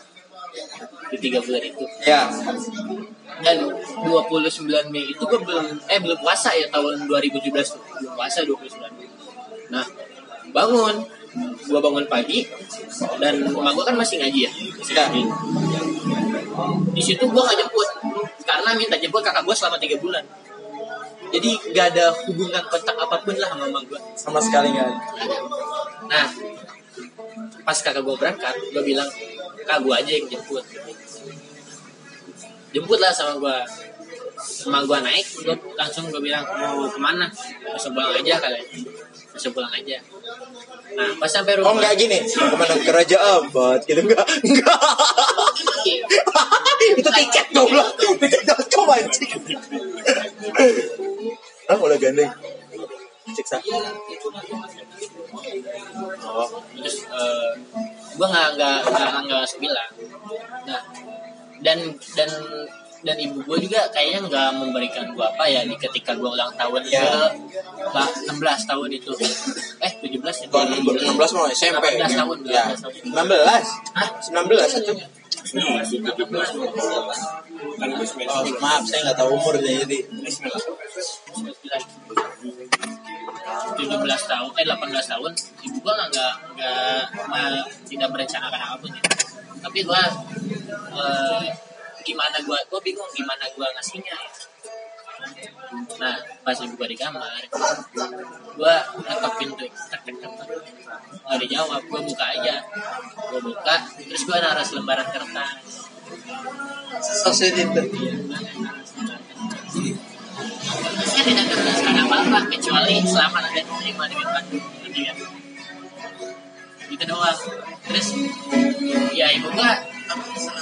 di tiga bulan itu. Ya. dan 29 Mei itu gue belum eh belum puasa ya tahun 2017 tuh. Belum puasa 29 Mei. Nah bangun. Gue bangun pagi dan emak gue kan masih ngaji ya masih Ya. ngaji. Di situ gue nggak jemput karena minta jemput kakak gue selama tiga bulan. Jadi gak ada hubungan kontak apa pun lah sama gue Sama sekali nggak. nah pas kakak gue berangkat gue bilang kak gue aja yang jemput jemput lah sama gue sama gue naik gue langsung gue bilang mau ke mana langsung pulang aja kalian langsung pulang aja nah pas sampai rumah Oh nggak gini, ke mana ke Raja Ampat gitu enggak? Enggak. Itu tiket goblok. Tiket.com anjing. Ah, udah gandeng. Siksa. Oh, terus uh, gue nggak nggak nggak nggak langsung bilang nah dan dan dan ibu gue juga kayaknya nggak memberikan gue apa ya di ketika gue ulang tahun Ya. ke 16 tahun itu eh 17 ya Tahun 16 mau SMP. 18 tahun Ya. 18 tahun 19. Hah? 19 itu. kan gue sembilan Oh, maaf, saya nggak tahu umurnya jadi. 17 tahun eh 18 tahun ibu gua nggak nggak tidak merencanakan apa pun ya. Tapi gua eh, gimana gua gua bingung gimana gua ngasihnya ya. nah pas ibu gua di kamar gua ngetok pintu tek tek tek nggak dijawab gua buka aja. Gua buka terus gua naras lembaran kertas. Sosial itu. Saya tidak menjelaskan apa-apa kecuali selamat ada diterima di Bandung gitu ya. Gitu doang. Terus ya ibu gua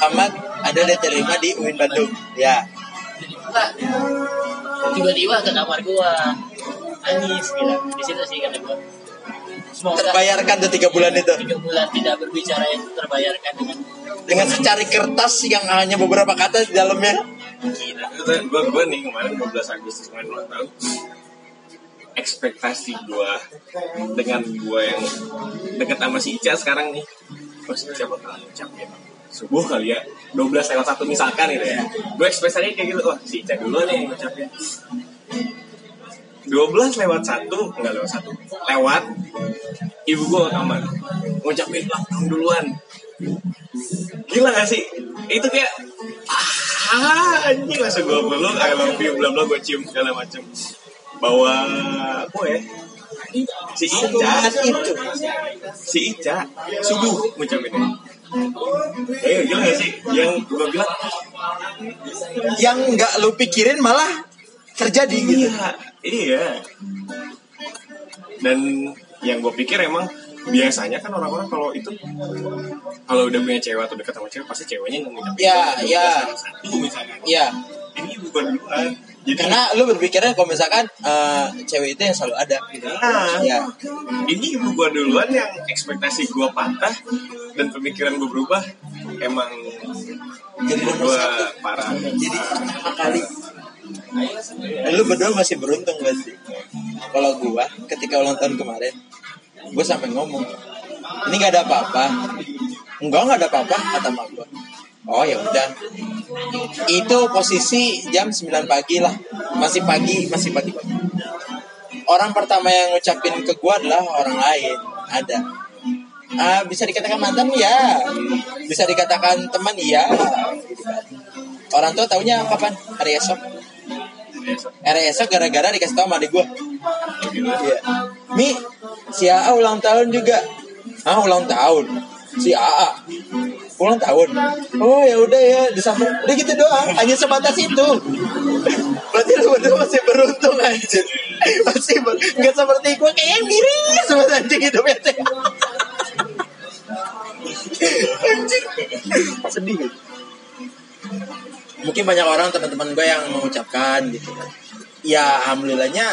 Ahmad ada diterima di UIN Bandung. Ya. ibu gua tiba-tiba ke kamar gua nangis gitu di situ sih kata gua. Semoga Terbayarkan tuh tiga bulan itu. tiga bulan tidak berbicara itu terbayarkan dengan dengan secari kertas yang hanya beberapa kata di dalamnya. Gila. Gue gue nih kemarin 12 Agustus kemarin ulang tahun. Ekspektasi gue dengan gue yang deket sama si Ica sekarang nih. Oh si Ica bakal ngucapin subuh kali ya 12 lewat satu misalkan gitu ya gue ekspektasinya kayak gitu wah si Ica dulu nih ngucapin 12 lewat satu enggak lewat satu lewat ibu gue kamar ngucapin ulang tahun duluan gila gak sih itu kayak ah anjing. Langsung gue peluk I love you bla bla gue cium segala macem bawa apa ya? Si Ica. Itu. si Ica. Subuh ngucapinnya eh gila gak sih? Yang gue bilang. Yang nggak lu pikirin malah terjadi gitu. iya iya. Dan yang gue pikir emang biasanya kan orang-orang kalau itu kalau udah punya cewek atau dekat sama cewek pasti ceweknya yang ngucapin Ya, ya. Iya. ini bukan duluan jadi Karena lu berpikirnya kalau misalkan eh, cewek itu yang selalu ada gitu. Nah, Ya. ini ibu gua duluan yang ekspektasi gua patah dan pemikiran gua berubah emang Jadi nomor gua satu. parah. Jadi pertama kali. Lu berdua masih beruntung gak sih? Kalau gua ketika ulang tahun kemarin, gua sampai ngomong, ini gak ada apa-apa. Enggak nggak ada apa-apa kata mak gua. Oh ya udah. Itu posisi jam 9 pagi lah. Masih pagi, masih pagi-pagi. Orang pertama yang ngucapin ke gua adalah orang lain. Ada. Ah, bisa dikatakan mantan ya. Bisa dikatakan teman iya. Orang tua taunya kapan? Hari esok. Hari esok gara-gara dikasih tau sama adik gue. Iya. Mi, si AA ulang tahun juga. ah ulang tahun. Si AA ulang tahun. Oh ya udah ya disambut. Udah gitu doang. Hanya sebatas itu. Berarti lu berdua masih beruntung anjir. Masih ber... nggak seperti gue kayak miris sama anjing hidupnya anjir sedih. Mungkin banyak orang teman-teman gue yang mengucapkan gitu. Ya alhamdulillahnya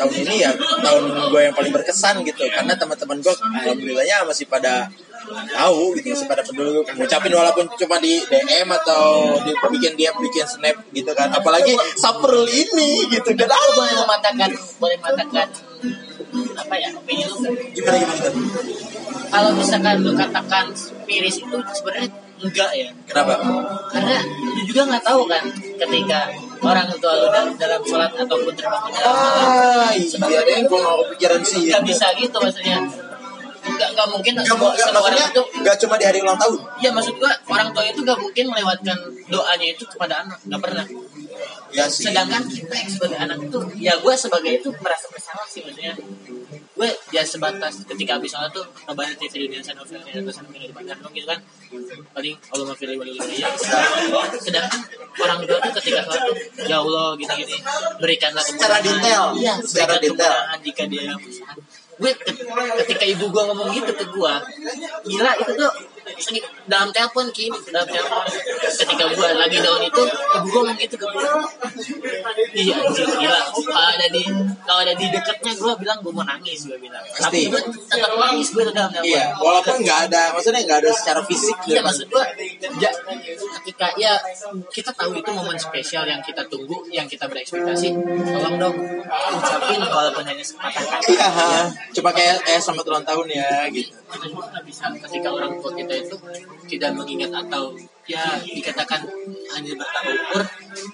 tahun ini ya tahun gue yang paling berkesan gitu. Karena teman-teman gue alhamdulillahnya masih pada tahu gitu masih pada peduli ngucapin walaupun cuma di DM atau di bikin dia bikin snap gitu kan. Apalagi Saprul ini gitu kan. Aku boleh mematakan boleh mematakan apa ya opini lu? Gimana gimana? Kalau misalkan lu katakan miris itu sebenarnya enggak ya. kenapa? Karena lu juga nggak tahu kan ketika orang tua lu dalam, dalam sholat ataupun terbangun dalam ah iya deh gue nggak kepikiran sih. Nggak bisa gitu maksudnya. Nggak nggak mungkin Nggak, semua, nggak, semua orang itu nggak cuma di hari ulang tahun. Iya maksud gua orang tua itu gak mungkin melewatkan doanya itu kepada anak. Nggak pernah. ya sih. Sedangkan kita yang sebagai anak itu ya gue sebagai itu merasa bersalah sih maksudnya gue ya sebatas ketika habis sholat tuh kabarnya TV dunia sana film atau sana di depan dong gitu kan paling Allah mafili wali ya sedangkan orang tua tuh ketika sholat tuh ya Allah gini gini berikanlah Secara detail. iya Secara detail. jika dia yang gue ke- ketika ibu gue ngomong gitu ke gue gila itu tuh segi- dalam telepon kini dalam telepon. Ketika gue lagi down itu ibu gue ngomong gitu ke gue iya anjir gila. Kalau ada di kalau ada di dekatnya gue bilang gue mau nangis gue bilang. Pasti. tapi gue tetap nangis gue dalam telepon. iya walaupun nggak ada maksudnya nggak ada secara fisik Iya gitu. maksud gua ja, ketika ya kita tahu itu momen spesial yang kita tunggu, yang kita berekspektasi, tolong dong ucapin walaupun hanya sepatah kata. iya cuma kayak eh selamat ulang tahun ya gitu. Kita nggak bisa ketika orang tua kita itu tidak mengingat atau ya dikatakan hanya bertambah umur,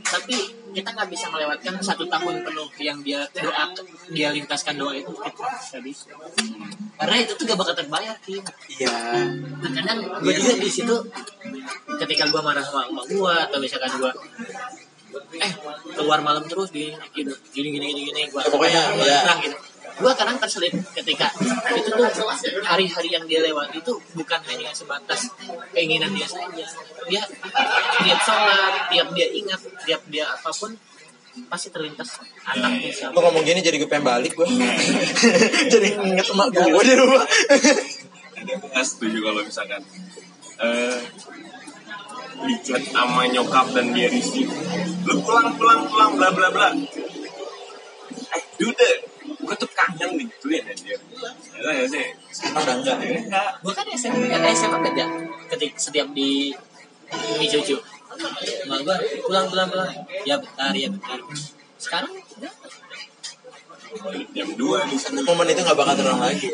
tapi kita nggak bisa melewatkan satu tahun penuh yang dia doa dia lintaskan doa itu. Kita nggak bisa. Karena itu tuh gak bakal terbayar Kim. Iya. Kadang gue juga di situ ketika gue marah sama emak gue atau misalkan gue eh keluar malam terus di gini gini gini gini, gini gue Ya, pokoknya, ya. gitu gue kadang terselip ketika itu tuh hari-hari yang dia lewati itu bukan hanya sebatas keinginan dia saja. Dia tiap sholat tiap dia ingat tiap dia apa pun pasti terlintas anaknya siapa. Lu ngomong gini jadi gue pengen balik gue Jadi inget emak gue di rumah. Nggak setuju kalau misalkan eh dicat sama nyokap dan dia risih lu pulang pulang pulang bla bla bla eh dude gue tuh kangen digituin anjir ya ya sih Udah enggak enggak gue kan SMA kan SMA kerja ketika setiap di di cucu Mal gue pulang pulang pulang. Ya bentar ya bentar. Sekarang udah. jam 2 di sana Momen itu gak bakal terulang lagi.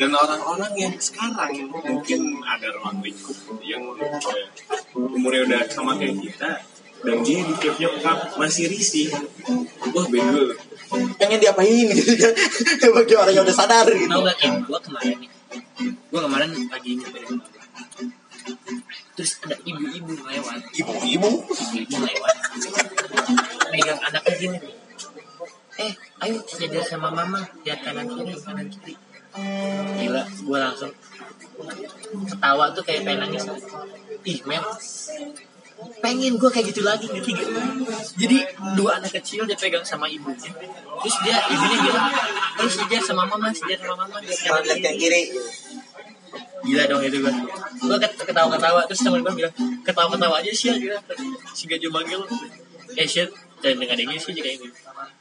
Dan orang-orang yang sekarang mungkin ada ruang lingkup yang eh, umurnya udah sama kayak kita dan dia di tiap nyokap masih risih. Wah bego Pengen diapain? Gitu. Kan Bagi orang yang udah sadar gitu. Tau gak Kim gue kemarin nih? Gue kemarin lagi gua. terus ada ibu-ibu lewat. Ibu-ibu? Ibu-ibu lewat. Megang anaknya gini nih. Eh ayo sejajar sama mama. Lihat kanan kiri kanan kiri. Gila gue langsung ketawa tuh kayak pengen nangis. Ih men pengen gue kayak gitu lagi ngerti gak? jadi dua anak kecil dia pegang sama ibunya. Terus dia ibunya bilang terus sejajar sama mama sejajar sama mama lihat kanan Lihat yang kiri. Gila dong itu gue gue ketawa-ketawa. Terus temen gue bilang ketawa-ketawa aja sih ya. Si gajo manggil. Eh shit dan dengan ini sih juga ini.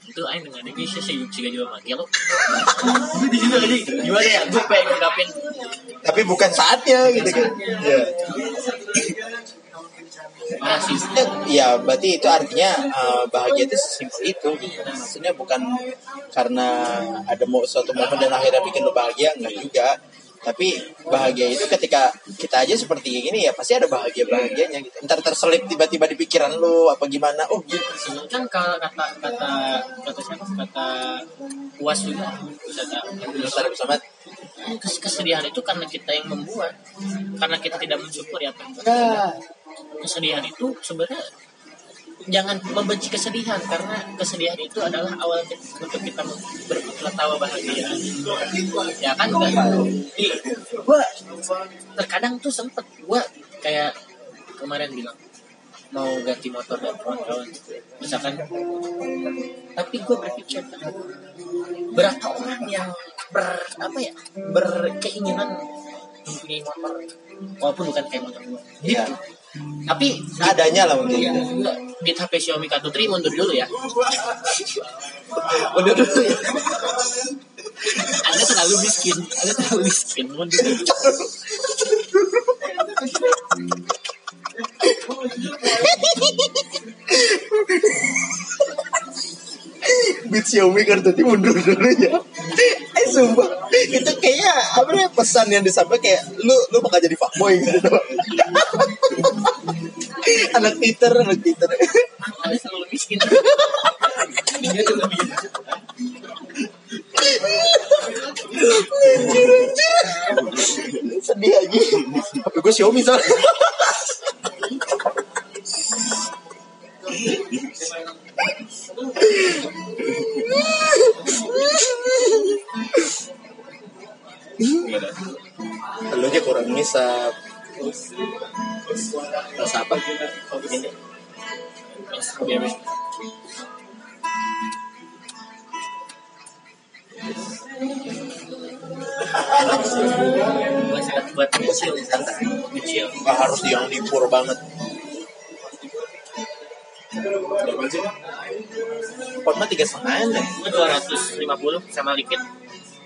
Itu aing dengan ini sih si si gajo manggil. Itu di situ aja gimana ya? Gue pengen ngungkapin. Tapi bukan saatnya gitu kan. Iya sih Ya berarti itu artinya eh, bahagia itu sesimpel itu Maksudnya bukan karena ada mau suatu momen dan akhirnya bikin lo bahagia Enggak juga tapi bahagia itu ketika kita aja seperti gini ya pasti ada bahagia bahagianya gitu. Ntar terselip tiba-tiba di pikiran lu apa gimana? Oh gitu. kan kalau kata kata kata siapa kata puas juga kata bersama kes- kesedihan itu karena kita yang membuat karena kita tidak mensyukuri apa yang ya, kesedihan itu sebenarnya jangan membenci kesedihan karena kesedihan itu adalah awal kita- untuk kita berketawa bahagia. Ya kan? Gua gua terkadang tuh sempet gua kayak kemarin bilang mau ganti motor dan kawan-kawan. Misalkan tapi gue berpikir berapa orang yang ber apa ya berkeinginan mempunyai motor walaupun bukan kayak motor gue Iya. tapi Adanya lah mungkin. Enggak, di HP Xiaomi K3 mundur dulu ya. Udah dulu ya. Anda terlalu miskin. Anda terlalu miskin. Mundur dulu. Beat Xiaomi tadi mundur dulu ya. Sumpah itu kayaknya apa namanya pesan yang disampaikan kayak lu lu bakal jadi fuckboy gitu. anak Twitter, anak Twitter. Anda terlalu miskin. Sedih aja. Tapi gue Xiaomi soalnya. Yang dipur banget. Berapa sih? Pot mah tiga setengah deh. Gue 250 sama liquid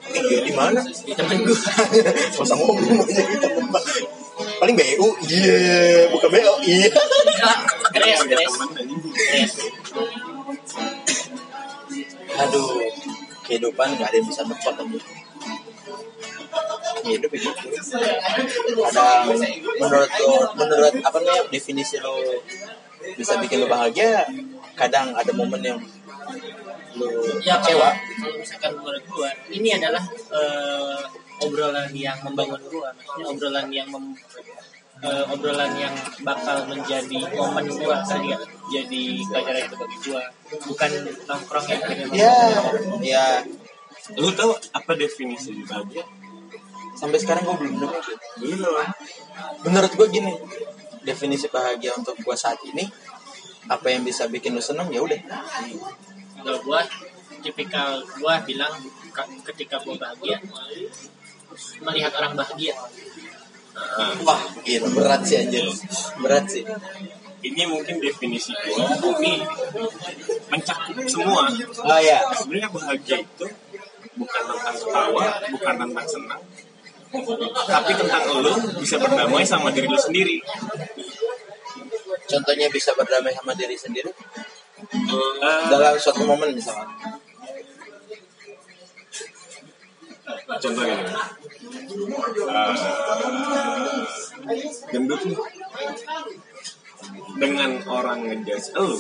Iya, di mana? di temen gue. Masa ngomong aja kita teman. Paling BU, iya, bukan BO, iya. Anjing. gres. Aduh, kehidupan gak ada yang bisa tepat aja. Hidup itu. Ada menurut lo, menurut apa namanya definisi lo bisa bikin lo bahagia, kadang ada momen yang lo ya kecewa. kalau misalkan menurut gua ini adalah eh, obrolan yang membangun gua maksudnya obrolan yang mem, eh, obrolan yang bakal menjadi momen gua tadi ya jadi pelajaran itu bagi gua bukan nongkrong yang pengen Ya, ya Lu tahu apa definisi bahagia? Sampai sekarang gue belum nemu. Belum. Menurut gue gini, definisi bahagia untuk gue saat ini apa yang bisa bikin lo seneng ya udah. Kalau gua tipikal gua bilang ka- ketika gua bahagia melihat orang bahagia. Wah gila berat sih anjir. Berat sih. Ini mungkin definisi gua, tapi mencakup semua. oh ya Sebenarnya bahagia itu bukan tentang ketawa, bukan tentang senang, tapi tentang lu bisa berdamai sama diri lu sendiri. contohnya bisa berdamai sama diri sendiri? Eh, dalam suatu momen misalnya contohnya. Eh, gendut nih. Dengan orang ngejudge lu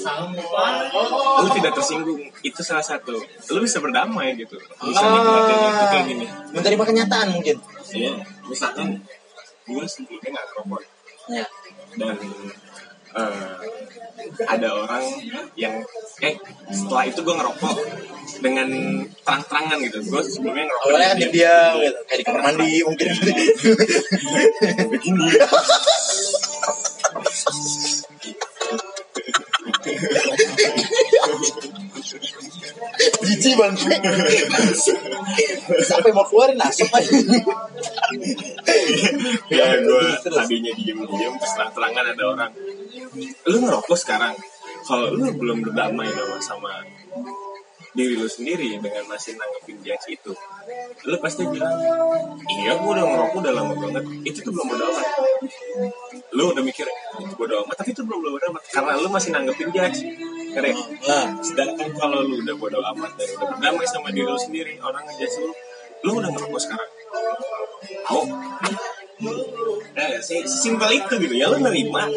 lu tidak tersinggung. Itu salah satu. Lu bisa berdamai gitu. Bisa nikmatin itu kayak gini. Menerima kenyataan mungkin Iya, misalkan gue sebelumnya nggak ngerokok ya dan eh, ada orang yang eh setelah itu gue ngerokok dengan terang-terangan gitu. Gue sebelumnya ngerokok awalnya kan diam gitu kayak di kamar mandi mungkin. Begini biji bang. Sampai mau keluarin asap aja. Ya gue tadinya diem-diem terus terang-terangan ada orang. Lu ngerokok sekarang? Kalau lu belum berdamai sama diri lu sendiri dengan masih nanggepin judge itu lu pasti bilang iya gue udah ngerokok udah lama banget. Itu tuh belum bodo amat. Lu udah mikir itu bodo amat tapi itu belum bodo amat. Karena lu masih nanggepin judge keren nah sedangkan kalau lu udah bodo amat dan udah berdamai sama diri lu sendiri orang ngejudge lu lu udah ngerokok sekarang. Mau? Eh sih simpel itu gitu ya lu nerima.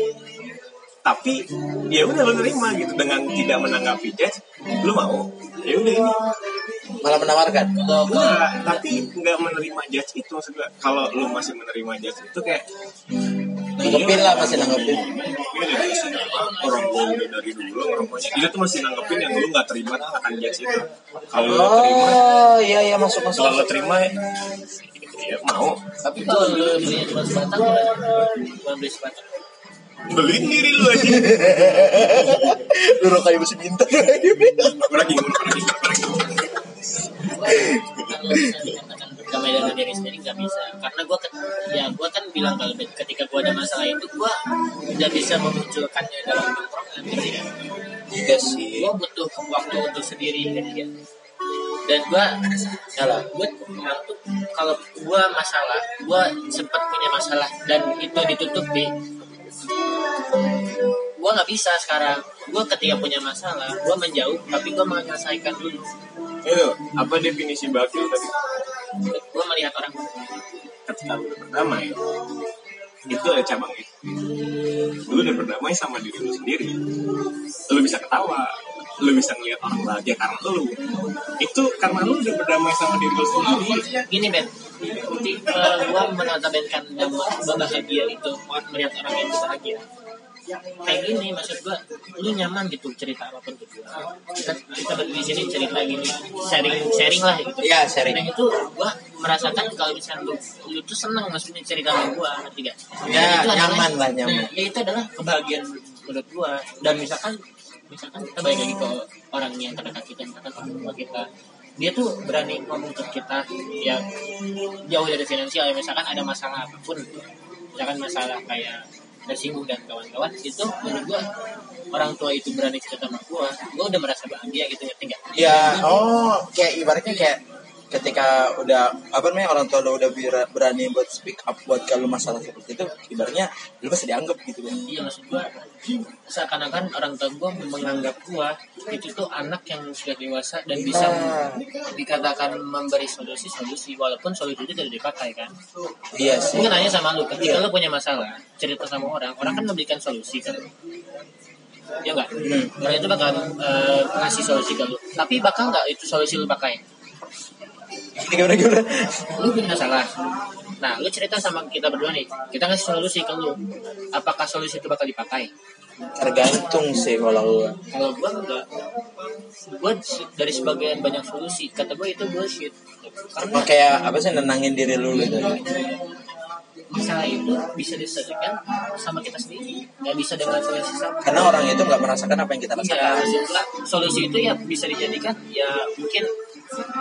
Tapi ya udah lu nerima gitu. Dengan tidak menanggapi judge lu mau ya udah ini malah menawarkan Enggak, tapi nggak menerima judge itu maksud gue kalau lu masih menerima judge itu kayak nanggepin lah masih nanggepin Ini dari SMA, orang gue udah dari dulu ngerokoknya. Dia tuh masih nanggepin yang lu gak terima akan judge itu. Kalau lu terima, oh iya iya masuk masuk kalau lu terima ya mau. Tapi kalau lu cuma sebatang, cuma beli sebatang. Beliin diri lu aja. lu rokok ibu seminta Gue lagi, dengan diri sendiri nggak bisa karena gue ya gue kan bilang kalau ketika gue ada masalah itu gue tidak bisa memunculkannya dalam gitu ya iya sih gue butuh waktu untuk sendiri gitu ya dan gue salah gue tuh kalau gue masalah gue sempat punya masalah dan itu ditutupi gue nggak bisa sekarang gue ketika punya masalah gue menjauh tapi gue menyelesaikan dulu Itu, apa definisi bahagia tadi? gue melihat orang Ketika lu berdamai, itu ada cabangnya. Lu udah berdamai sama diri lu sendiri. Lu bisa ketawa, lu bisa ngeliat orang bahagia karena lu. Itu karena lu udah berdamai sama diri lu sendiri. gini Ben uh, gue menotabenkan gue bahagia itu melihat orang yang bahagia kayak gini maksud gue lu nyaman gitu cerita apa pun gue kita kita berdua di sini cerita gini sharing sharing lah gitu. Iya, sharing. nah itu gue merasakan kalau misalnya lu lu tuh seneng maksudnya cerita sama gue ngerti gak Ya, itu adalah- nyaman lah, nyaman. nah, ya itu adalah kebahagiaan menurut gue dan misalkan misalkan kita balik lagi ke orang yang terdekat kita misalkan orang tua kita dia tuh berani ngomong ke kita ya jauh dari finansial. Ya misalkan ada masalah apa pun misalkan masalah kayak tersinggung dan kawan-kawan itu menurut gua orang tua itu berani cerita sama gua gua udah merasa bahagia gitu ngerti nggak? Ya oh kayak ibaratnya kayak ketika udah apa namanya orang tua lo udah berani buat speak up buat kalau masalah seperti itu ibaratnya lu pasti dianggap gitu kan iya maksud gua seakan-akan orang tua gua menganggap gua itu tuh anak yang sudah dewasa dan bisa Ah. dikatakan memberi solusi solusi walaupun solusi itu tidak dipakai kan iya sih Mungkin nanya sama lu, ketika lu punya masalah, cerita sama orang, orang kan memberikan solusi kan. Ya enggak? Hmm. Orang itu bakal eh, ngasih solusi ke lu. Tapi bakal nggak itu solusi lu pakai? Gimana gimana Lu punya masalah. Nah, lu cerita sama kita berdua nih. Kita ngasih solusi ke lu. Apakah solusi itu bakal dipakai? tergantung sih kalau gua Kalau gua enggak. Gua dari sebagian banyak solusi, kata gua itu bullshit. Karena kayak apa sih nenangin diri lu gitu masalah itu bisa diselesaikan sama kita sendiri. Nggak bisa dengan solusi sama. karena orang itu nggak merasakan apa yang kita Iya, rasakan maksudnya solusi itu ya bisa dijadikan ya mungkin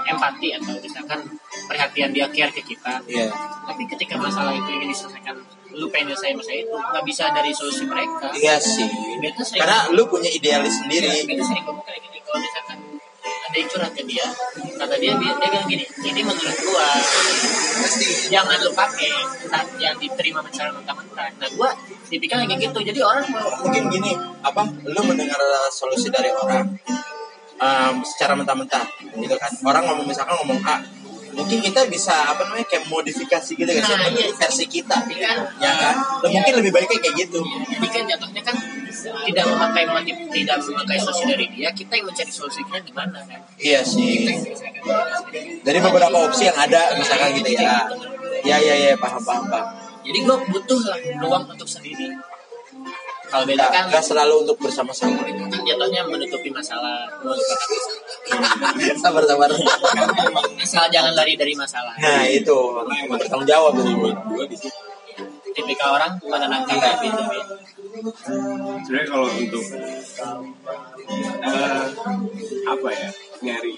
empati atau misalkan perhatian dia care ke kita. iya. Tapi ketika masalah itu ingin diselesaikan, lu pengen nyelesain masalah itu nggak bisa dari solusi mereka. iya sih. Beta sering, karena lu punya idealis sendiri. Beta sering ngomong kayak gini kalau misalkan ada yang curhat ke dia, kata dia dia dia bilang gini, ini menurut gua jangan lu pakai yang diterima secara mentah-mentah. Nah gua tipikal kayak gitu, jadi orang mau mungkin gini apa lu mendengar solusi dari orang um, secara mentah-mentah. Gitu kan. Orang ngomong misalkan ngomong A mungkin kita bisa apa namanya kayak modifikasi gitu kan. Nah, iya. versi kita. Tapi kan? Ya kan? Lu mungkin lebih baiknya kayak gitu. Jadi kan jatuhnya kan tidak memakai motif, tidak memakai solusi dari dia, kita yang mencari solusinya gimana kan? iya sih. Dari beberapa opsi yang ada misalkan gitu ya. Ya ya ya paham paham paham. Jadi gue butuh lah ruang untuk sendiri. Kalau beda nggak kan, nggak selalu untuk bersama-sama kan jatuhnya menutupi masalah, menutupi masalah. sabar sabar Asal jangan lari dari masalah. nah itu bertanggung jawab gitu situ. Tipikal orang menenangkan diri beda sebenarnya kalau untuk eh, apa ya nyari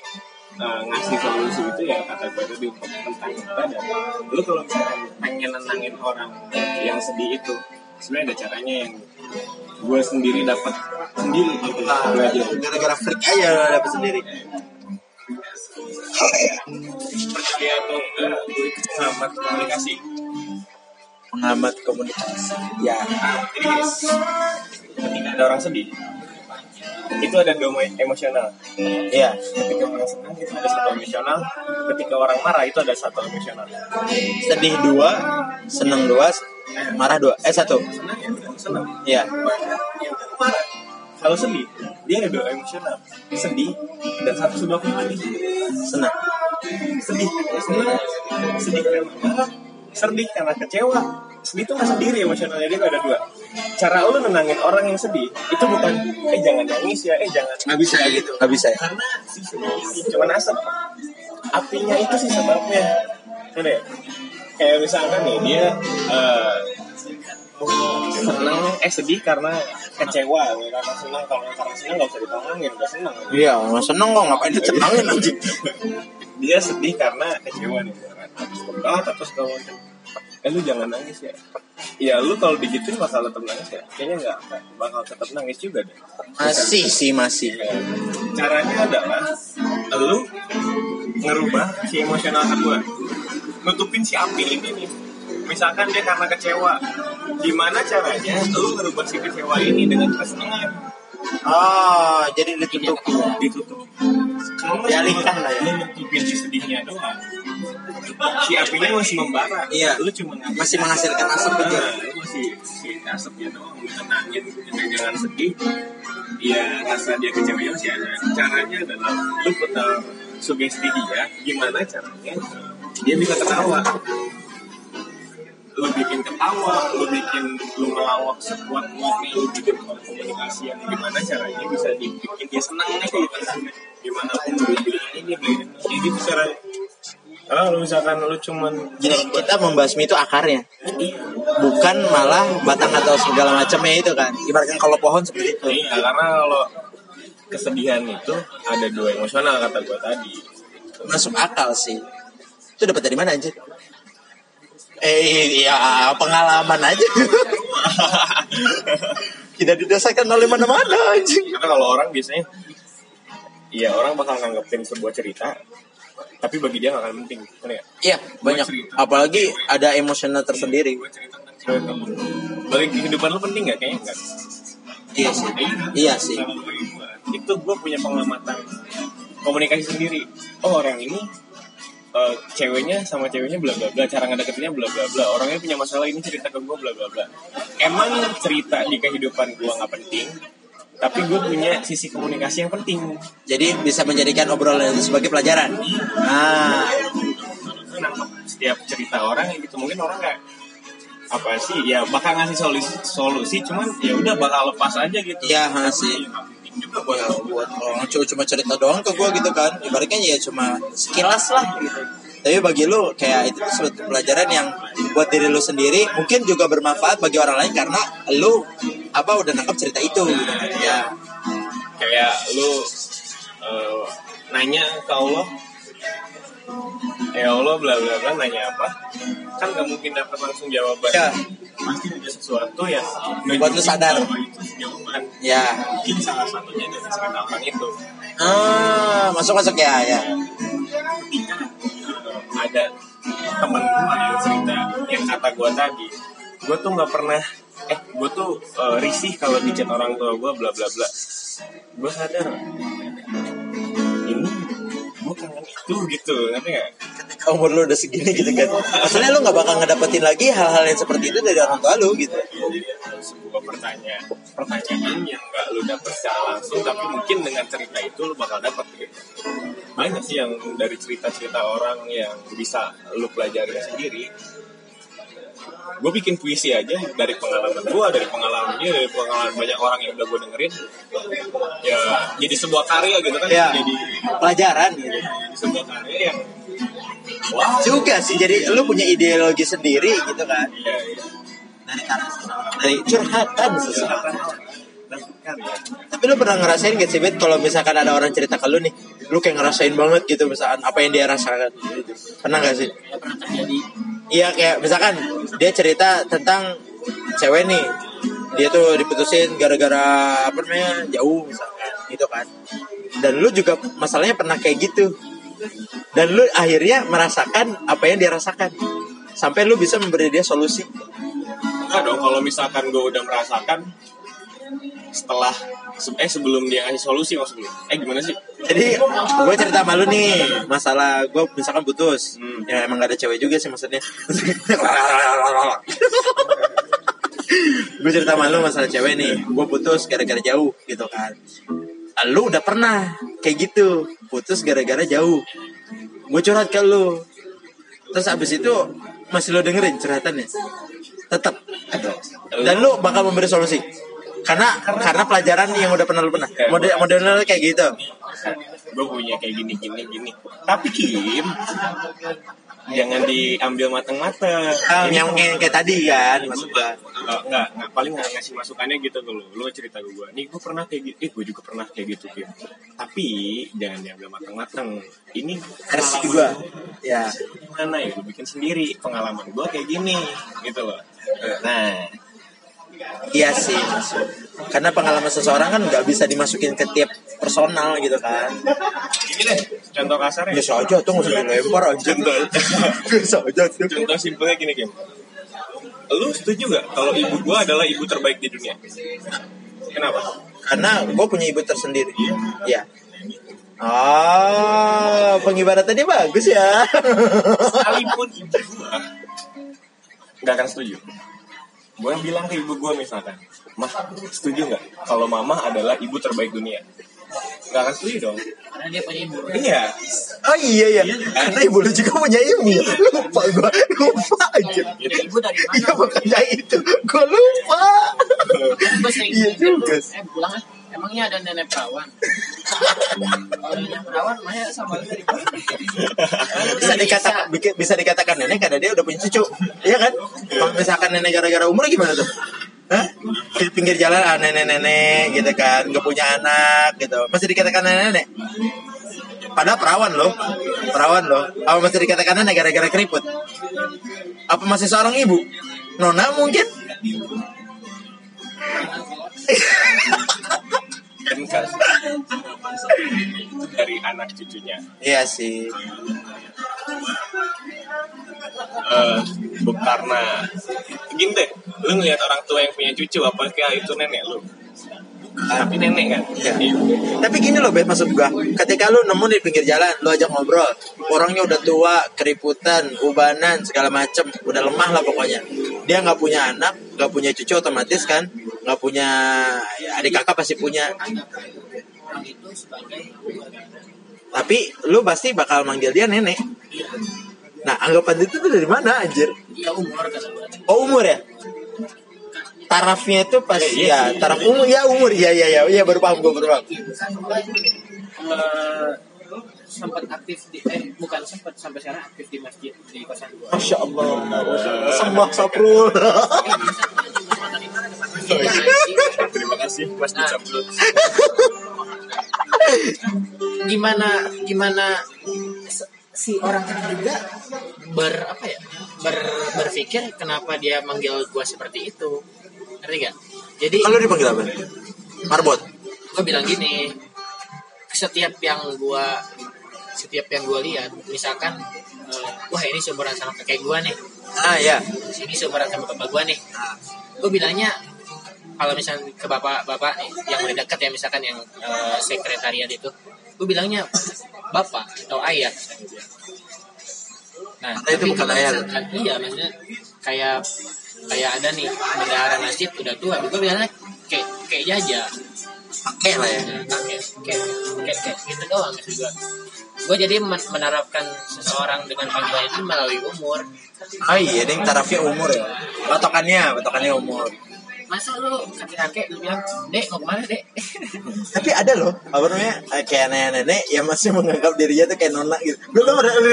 eh, ngasih solusi itu ya kata gue tadi untuk tentang kita dan lu kalau misalkan pengen nenangin orang yang sedih itu sebenarnya ada caranya yang gue sendiri dapat sendiri gitu. Belajar gara-gara freak aja dapet sendiri. Percaya atau enggak. Gue itu pengamat komunikasi. Pengamat komunikasi. Ya jadi guys ketika ada orang sedih. Itu ada dua emosional. Ya ketika orang senang itu ada satu emosional. Ketika orang marah itu ada satu emosional. Sedih dua seneng dua marah dua eh satu. Senang. Ya marah kalau sedih dia ada dua emosional. Sedih dan satu sudah lagi senang. Sedih. Senang sedih. Karena marah sedih karena kecewa. Sedih itu nggak sendiri emosionalnya dia ada dua. Cara lu nenangin orang yang sedih itu bukan eh jangan nangis ya eh jangan. Nggak bisa ya gitu. Nggak bisa ya. Karena si sedih ini cuma asap. Apinya itu sih sebabnya. Udah. Ya? kayak misalkan nih dia eh, seneng. Eh sedih karena kecewa karena senang kalau karena senang nggak usah ditenangin udah senang iya nggak seneng kok ngapain dicenangin anjing dia sedih karena kecewa nih berdoa terus segala macam. Eh lu jangan nangis ya. Ya lu kalau digituin bakal tetap nangis ya? Kayaknya nggak nggak bakal tetap nangis juga deh. Masih sih masih. Ya, caranya adalah lu ngerubah si emosional kedua nutupin si api ini nih misalkan dia karena kecewa gimana caranya lu ngerubah si kecewa ini dengan kesenangan oh jadi ditutup. Ditutup. Kalau lu Dialihkan lah ya. lu nutupin si sedihnya doang. Si apinya masih membara. Iya. lu cuma masih menghasilkan asap. gitu. Nah, lu masih si asapnya doang lu tenangin jangan sedih. Ya rasa dia kecewa masih ada. Caranya adalah lu putar sugesti dia gimana caranya dia bisa ketawa lu bikin ketawa, lu bikin lu ngelawak sekuat mungkin, lu bikin komunikasi yang gimana caranya bisa dibikin dia senang nih gitu. Gimana pun lu beli ini beli ini, Kayak gitu caranya. Karena kalau misalkan lu cuman jadi kita membasmi itu akarnya bukan malah batang atau segala macamnya itu kan ibaratkan kalau pohon seperti itu Iya, karena kalau kesedihan itu ada dua emosional kata gue tadi. masuk akal sih itu dapat dari mana anjir eh ya pengalaman aja tidak didasarkan oleh mana-mana anjing Karena kalau orang biasanya, iya orang bakal nganggepin sebuah cerita, tapi bagi dia gak akan penting. Bener ya? iya banyak apalagi ada emosional tersendiri cerita kamu. Bagi kehidupan lu penting gak? Kayaknya enggak. iya sih iya sih Kalau bagi gua, itu gue punya pengamatan komunikasi sendiri. Oh orang ini eh, ceweknya sama ceweknya bla bla bla cara ngedeketinnya bla bla bla. Orangnya punya masalah ini cerita ke gue bla bla bla. Emang cerita di kehidupan gue nggak penting tapi gue punya sisi komunikasi yang penting. Jadi bisa menjadikan obrolan itu sebagai pelajaran? Nah setiap cerita orang gitu mungkin orang kayak apa sih ya bakal ngasih solusi solusi cuman ya udah bakal lepas aja gitu. Ha, sih. Buat buat orang cuma cuma cerita doang ke gue gitu kan. Ibaratnya ya cuma sekilas lah gitu. Tapi bagi lu kayak itu tuh suatu pelajaran yang buat diri lu sendiri mungkin juga bermanfaat bagi orang lain karena lu apa udah nangkep cerita itu gitu kan. Ya. Kayak lu eh, nanya ke Allah ya Allah bla bla bla nanya apa? Kan gak mungkin dapat langsung jawaban. Ya. pasti ada sesuatu yang Buat lu sadar. itu jawaban. Ya. Mungkin salah satunya dari orang itu. Ah masuk masuk ya. Ya ada temen gue yang cerita yang kata gue tadi gue tuh nggak pernah eh gue tuh eh, risih kalau di chat orang tua gue bla bla bla. Gue sadar ini itu gitu gak? ketika umur lu udah segini gitu kan. Maksudnya lu nggak bakal ngedapetin lagi hal-hal yang seperti itu dari orang tua lu gitu. Jadi ada sebuah pertanyaan pertanyaan yang gak lu dapet secara langsung tapi mungkin dengan cerita itu lu bakal dapet gitu. Banyak sih yang dari cerita-cerita orang yang bisa lu pelajari sendiri gue bikin puisi aja dari pengalaman gue dari pengalaman dia dari pengalaman banyak orang yang udah gue dengerin. Ya jadi sebuah karya gitu kan Ya. jadi, pelajaran gitu. sebuah karya yang wah. Juga sih jadi lu punya ideologi sendiri gitu kan. Iya iya. Dari karya dari curhatan sesuatu. Tapi lu pernah ngerasain gak sih, Bet, kalau misalkan ada orang cerita ke lu nih, lu kayak ngerasain banget gitu, misalkan apa yang dia rasakan. Gitu. Pernah gak sih? ya Iya, kayak misalkan dia cerita tentang cewek nih, dia tuh diputusin gara-gara apa namanya jauh misalkan, gitu kan. Dan lu juga masalahnya pernah kayak gitu. Dan lu akhirnya merasakan apa yang dia rasakan. Sampai lu bisa memberi dia solusi. Enggak dong, kalau misalkan gue udah merasakan setelah se- eh sebelum dia ngasih solusi maksudnya. Eh gimana sih? Jadi gue cerita sama lu nih masalah gue misalkan putus, Hmm. ya emang gak ada cewek juga sih maksudnya. gue cerita sama lu masalah cewek nih, gue putus gara-gara jauh gitu kan. Lu udah pernah kayak gitu, putus gara-gara jauh. Gue curhat ke lu. Terus abis itu masih lo dengerin curhatannya tetap dan lu bakal memberi solusi karena karena pelajaran yang udah pernah lu pernah. Model modelnya kayak gitu. Gue punya kayak gini gini gini. Tapi Kim jangan diambil mateng-mateng. Yang, yang kayak tadi kan maksud nggak nggak paling nggak ngasih masukannya gitu ke lu. Lu cerita ke gue nih gue pernah kayak gitu eh gue juga pernah kayak gitu Kim. Tapi jangan diambil mateng-mateng. Ini versi gua. ya. Gimana ya? Gue bikin sendiri pengalaman gue kayak gini. Gitu loh. Nah iya sih masuk karena pengalaman seseorang kan nggak bisa dimasukin ke tiap personal gitu kan. Ini deh contoh kasarnya. Biasa aja tuh nggak usah dilempar aja contoh. Biasa aja tuh. Contoh simpelnya gini Kim. Lu setuju nggak kalau ibu gue adalah ibu terbaik di dunia? Kenapa? Karena gue punya ibu tersendiri. Ya Ah, pengibaratannya bagus ya. sekalipun ibu gue nggak akan setuju gue bilang ke ibu gue misalkan mah setuju nggak? Kalau mama adalah ibu terbaik dunia. Nggak akan setuju dong. Karena dia punya ibu. Iya. Oh iya ya, karena ibu lu juga punya ibu. Lupa gue, lupa aja. Ya, ibu dari mana? Iya makanya itu, gue lupa. Iya dulu, juga. eh pulang ah emangnya ada nenek perawan kalau nenek perawan Maya sama dari Bisa dikatakan, bisa dikatakan nenek karena dia udah punya cucu, iya kan? Kalau misalkan nenek gara-gara umur gimana tuh? Hah? Di pinggir jalan ah, nenek-nenek gitu kan, gak punya anak gitu. Masih dikatakan nenek-nenek. Padahal perawan loh, perawan loh. Apa masih dikatakan nenek gara-gara keriput? Apa masih seorang ibu? Nona mungkin? Kan nggak dari anak cucunya. Iya sih. eh bu- karena gini deh lu ngeliat orang tua yang punya cucu apakah itu nenek lu tapi nenek kan Iya. Tapi gini loh, Bet, maksud gua. Ketika lu nemu di pinggir jalan, lu ajak ngobrol. Orangnya udah tua, keriputan, ubanan, segala macem. Udah lemah lah pokoknya. Dia nggak punya anak, nggak punya cucu otomatis kan. Nggak punya, ya, adik kakak pasti punya. Tapi lu pasti bakal manggil dia nenek. Nah, anggapan itu tuh dari mana anjir? ya umur Oh, umur ya? Tarafnya itu pas iya ya, taraf umur ya umur ya ya ya ya baru paham gue baru paham. eh, sempat aktif di eh bukan sempat sampai sekarang aktif di masjid di kosan gue Masya Allah, sembah saprul. terima kasih mas Nah. Dicaplut. gimana gimana si orang itu juga ber apa ya ber, berpikir kenapa dia manggil gua seperti itu ngerti gak jadi Kalau dipanggil apa? Marbot. gue bilang gini setiap yang gua setiap yang gua lihat misalkan eh, wah ini seumuran sama kakek gua nih Ah ya. ini seumuran sama bapak gua nih gue bilangnya kalau misalnya ke bapak-bapak nih yang udah deket ya misalkan yang eh, sekretariat itu gue bilangnya bapak atau ayah nah Karena itu bukan ayah. iya maksudnya kayak kayak ada nih bendahara masjid udah tua gue bilangnya kayak kayak jaja Pakai lah ya. Nah, kayak kayak gitu doang maksud gue gue jadi men- menerapkan seseorang dengan panggilan itu melalui umur Oh iya, ding tarafnya umur ya. Patokannya, patokannya umur. Masa lu kakek-kakek lu bilang dek mau ke mana dek Tapi ada loh, apa namanya, eh, kayak nenek-nenek yang masih menganggap dirinya tuh kayak nona gitu. Belum pernah.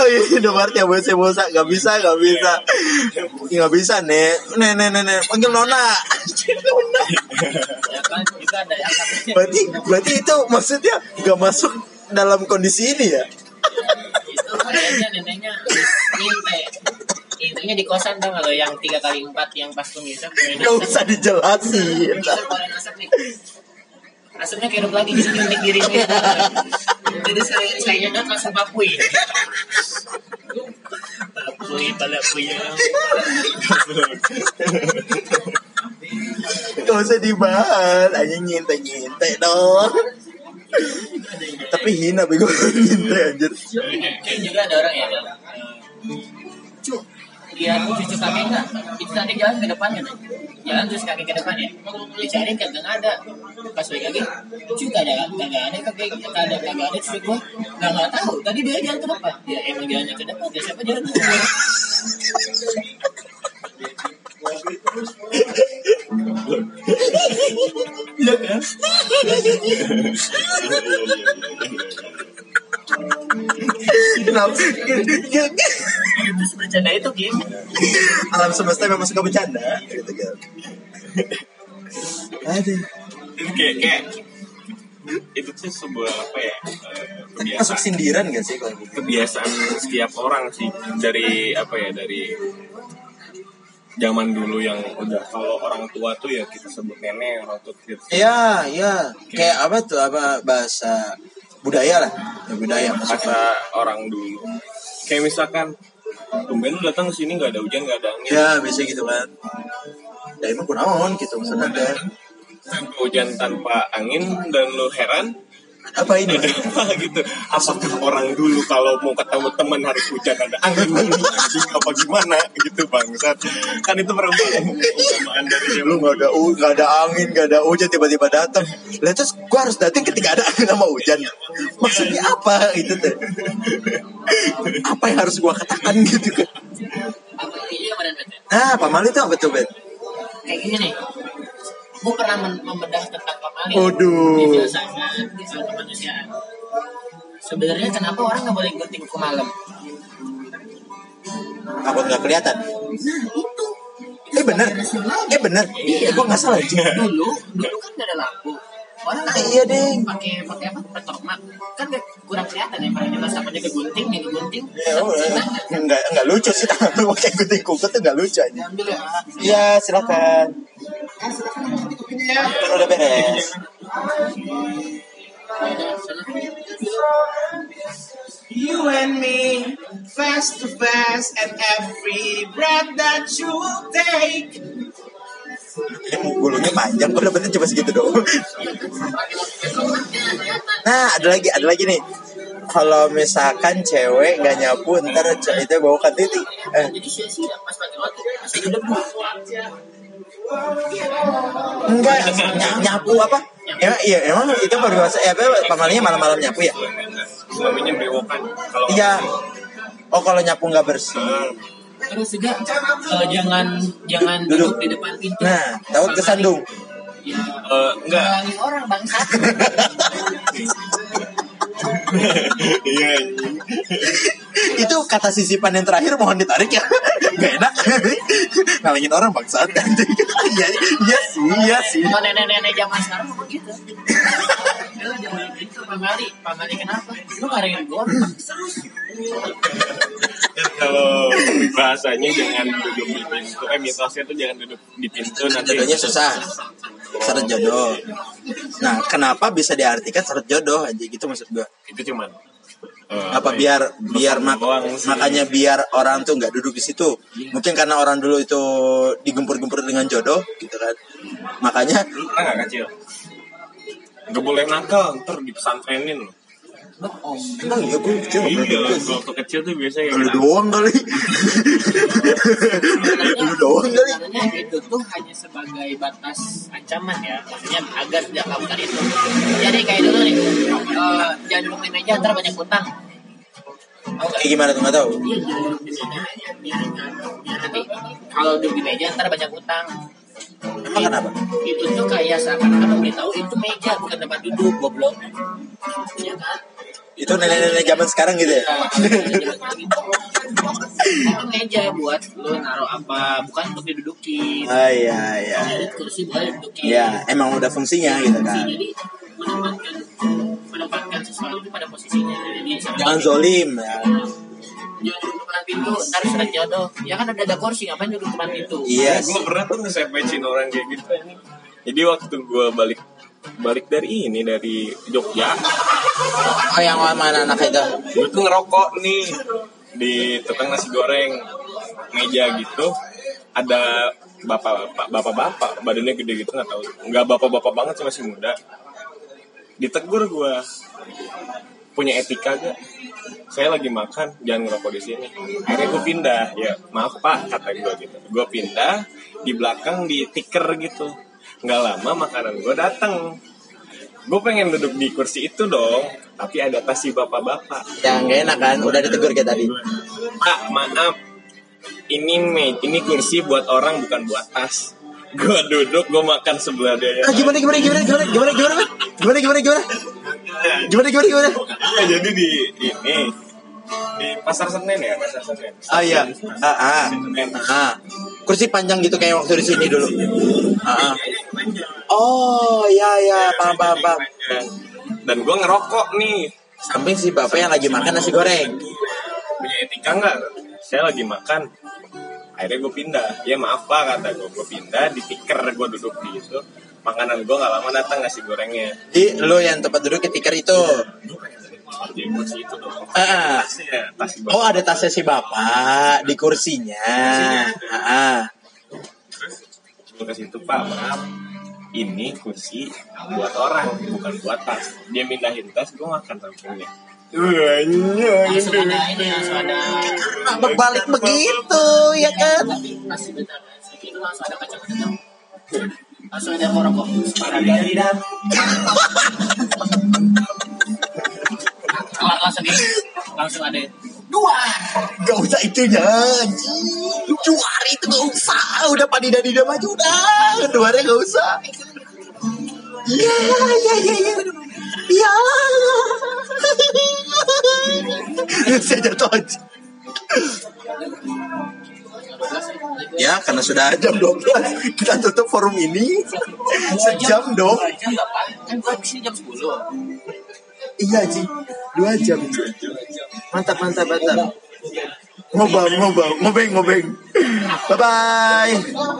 Oh iya, udah marah ya bosa bosa, nggak bisa, nggak bisa, nggak bisa nek, nenek nenek, panggil nona. nona. ya kan ada Berarti, berarti itu maksudnya nggak masuk dalam kondisi ini ya? itu neneknya habis nginte intinya di kosan dong kalau yang tiga kali empat yang pas tuh mulai Nggak usah dijelasin. Asapnya hidup lagi jadi nyuntik diri nih jadi saya saya nyedot langsung bakui bakui pada punya Gak usah dibahas, aja nyintai-nyintai dong. Tapi hina bego nyintai anjir. kayak juga ada orang ya bilang, "Eh, cu lihat cucu kakek nggak? Itu tadi jalan ke depannya nih jalan terus kakek ke depan ya dicari kagak ada. Pas balik lagi cucu gak ada kagak ada kakek kagak ada kagak ada cucu gua. Nggak nggak tahu. Tadi dia jalan ke depan. Ya emang jalannya ke depan ya siapa? Jalan ke depan kan? Kenapa? Terus bercanda itu game. Alam semesta memang suka bercanda gitu kan. Aduh. Itu kayak kayak itu tuh sebuah apa ya eh, Tapi masuk kebiasaan sindiran gak sih kalau gitu? kebiasaan setiap orang sih dari apa ya dari zaman dulu yang udah kalau orang tua tuh ya kita sebut nenek orang tua kita Iya, iya. Kayak apa tuh? Apa bahasa budaya lah. Ya, budaya kata orang dulu kayak misalkan tumben lu datang ke sini nggak ada hujan nggak ada angin Ya, biasa gitu kan. Ya emang kunaon gitu maksudnya teh. hujan tanpa angin dan lu heran Apa ini? ada apa gitu? Apakah orang dulu kalau mau ketemu teman harus hujan ada angin dulu anjing? Apa gimana? Gitu bangsat. Kan itu perumpamaan perumpamaan dari lu nggak ada u nggak ada angin nggak ada hujan tiba-tiba datang lah terus gua harus datang ketika ada angin sama hujan. Maksudnya apa? Itu teh apa yang harus gua katakan gitu kan? Nah pamali itu apa tuh bet Kayak gini. nih. Gue pernah membedah tentang pamali. Waduh. Di filsafat, di soal kemanusiaan. Sebenarnya kenapa orang nggak boleh gunting ke malam? takut nggak kelihatan eh bener eh bener eh gua nggak salah aja Dulu, dulu kan nggak ada lampu. Orang iya, Ding. pakai pakai apa? Petromak. Kan nggak kurang kelihatan ya. Makanya masa pada kegunting, yang kegunting. Ya, udah. nggak nggak lucu sih tangan lu pakai gunting kuku tuh nggak lucu aja Ambil ya. iya silakan udah beres You and me, fast to fast, and every breath that you take. Ini bulunya panjang kok dapetnya cuma segitu doang. Nah ada lagi ada lagi nih. Kalau misalkan cewek nggak nyapu ntar cewek itu bawa ke titik eh. Enggak ny- nyapu apa? Emang iya emang itu baru bahasa ya apa pamalinya malam-malam nyapu ya? Suaminya iya. oh kalau nyapu nggak bersih Terus juga eh, jangan jangan Duduk. duduk di depan pintu. nah takut kesandung. Ya, Eh, enggak. Orang bangsat. iya itu kata sisipan yang terakhir mohon ditarik ya. Gak enak. Ngalangin orang bangsat. Iya iya sih iya sih. Kalau nenek-nenek zaman sekarang ngomong Pamali. Pamali kenapa? Lu ngarengin gua. Dan kalau bahasanya jangan duduk di pintu. Eh mitosnya tuh jangan duduk di pintu nanti. Jodohnya susah. Seret jodoh. Nah kenapa bisa diartikan seret jodoh? Aja gitu maksud gua. Itu cuman eh, apa ya, biar biar mak- makanya biar orang tuh nggak duduk di situ. Mungkin karena orang dulu itu digempur-gempur dengan jodoh gitu kan. Makanya lu pernah nggak kecil nggak boleh nakal ntar dipesantrenin loh Bohong. emang iya gue kecil nggak iya pernah waktu kecil tuh biasanya lu kayak doang kali lu doang kali itu tuh hanya sebagai batas ancaman ya, maksudnya agar tidak melakukan itu. Jadi kayak dulu nih, eh, jangan duduk di meja ntar banyak utang. Tahu nggak? kayak gimana tuh nggak tahu Iya, di nanti kalau duduk di meja ntar banyak utang. Emang kenapa Itu tuh kayak seakan-akan memberitahu itu meja bukan tempat duduk, goblok. Ya kan? itu nenek-nenek zaman sekarang gitu ya itu meja buat lu naruh apa, bukan untuk didudukin. ah iya iya kursi boleh didudukin. ya emang udah fungsinya gitu kan jadi menempatkan menempatkan sesuatu pada posisinya jadi jangan zolim ya duduk depan pintu ntar seret jodoh ya kan ada ada kursi ngapain duduk depan pintu? Iya. Gue pernah tuh nge-sepecin orang kayak gitu. Jadi waktu gue balik balik dari ini dari Jogja. Oh yang mana anak itu? Gue tuh ngerokok nih di tukang nasi goreng meja gitu. Ada bapak-bapak bapak-bapak badannya gede gitu nggak tahu. Nggak bapak-bapak banget sih masih muda. Ditegur gue punya etika gak saya lagi makan jangan ngerokok di sini. Akhirnya gue pindah. Ya maaf pak kata gue gitu. Gue pindah di belakang di tiker gitu. Nggak lama makanan gue datang gue pengen duduk di kursi itu dong tapi ada tas si bapak-bapak. Yang gak enak kan? Udah ditegur kayak tadi. Pak, maaf. Ini me, ini kursi buat orang bukan buat tas. Gua duduk, gua makan sebelah dia. ah, gimana gimana gimana gimana gimana gimana gimana gimana gimana gimana gimana gimana Ya, jadi di ini di pasar Senen ya, pasar Senen. ah iya ah ah Senen. ah kursi panjang gitu kayak waktu di sini dulu ah, ah. oh ya ya paham paham paham Dan gua ngerokok nih. samping si bapak yang lagi makan nasi goreng Punya etika nggak? Saya lagi makan. Akhirnya gue pindah. Ya maaf pak kata gue. Gue pindah di tiker gue duduk di itu. Makanan gue nggak lama datang nasi gorengnya. jadi lo yang tempat duduk ketika itu Di kursi itu dong. ah. Tasnya, tas di Oh ada tasnya si bapak di kursinya. Ah, gue ke situ pak maaf ini kursi buat orang bukan buat tas dia mindahin tas gue makan sampingnya langsung ada ini langsung ada berbalik begitu ya kan? itu langsung ada kaca-kaca langsung korok dari dan langsung di langsung ada dua Gak usah itunya. Juara itu gak usah. Udah padi dari dia maju udah. Duarnya gak usah. Iya iya iya iya. Iya. Saya jatuh aja. Ya, karena sudah jam 12 Kita tutup forum ini. Sejam dong. Jam nggak paling kan gua di sini jam 10 Iya Ji. Dua jam. Mantap mantap mantap. Ngobam ngobam. Ngobeng ngobeng. Bye bye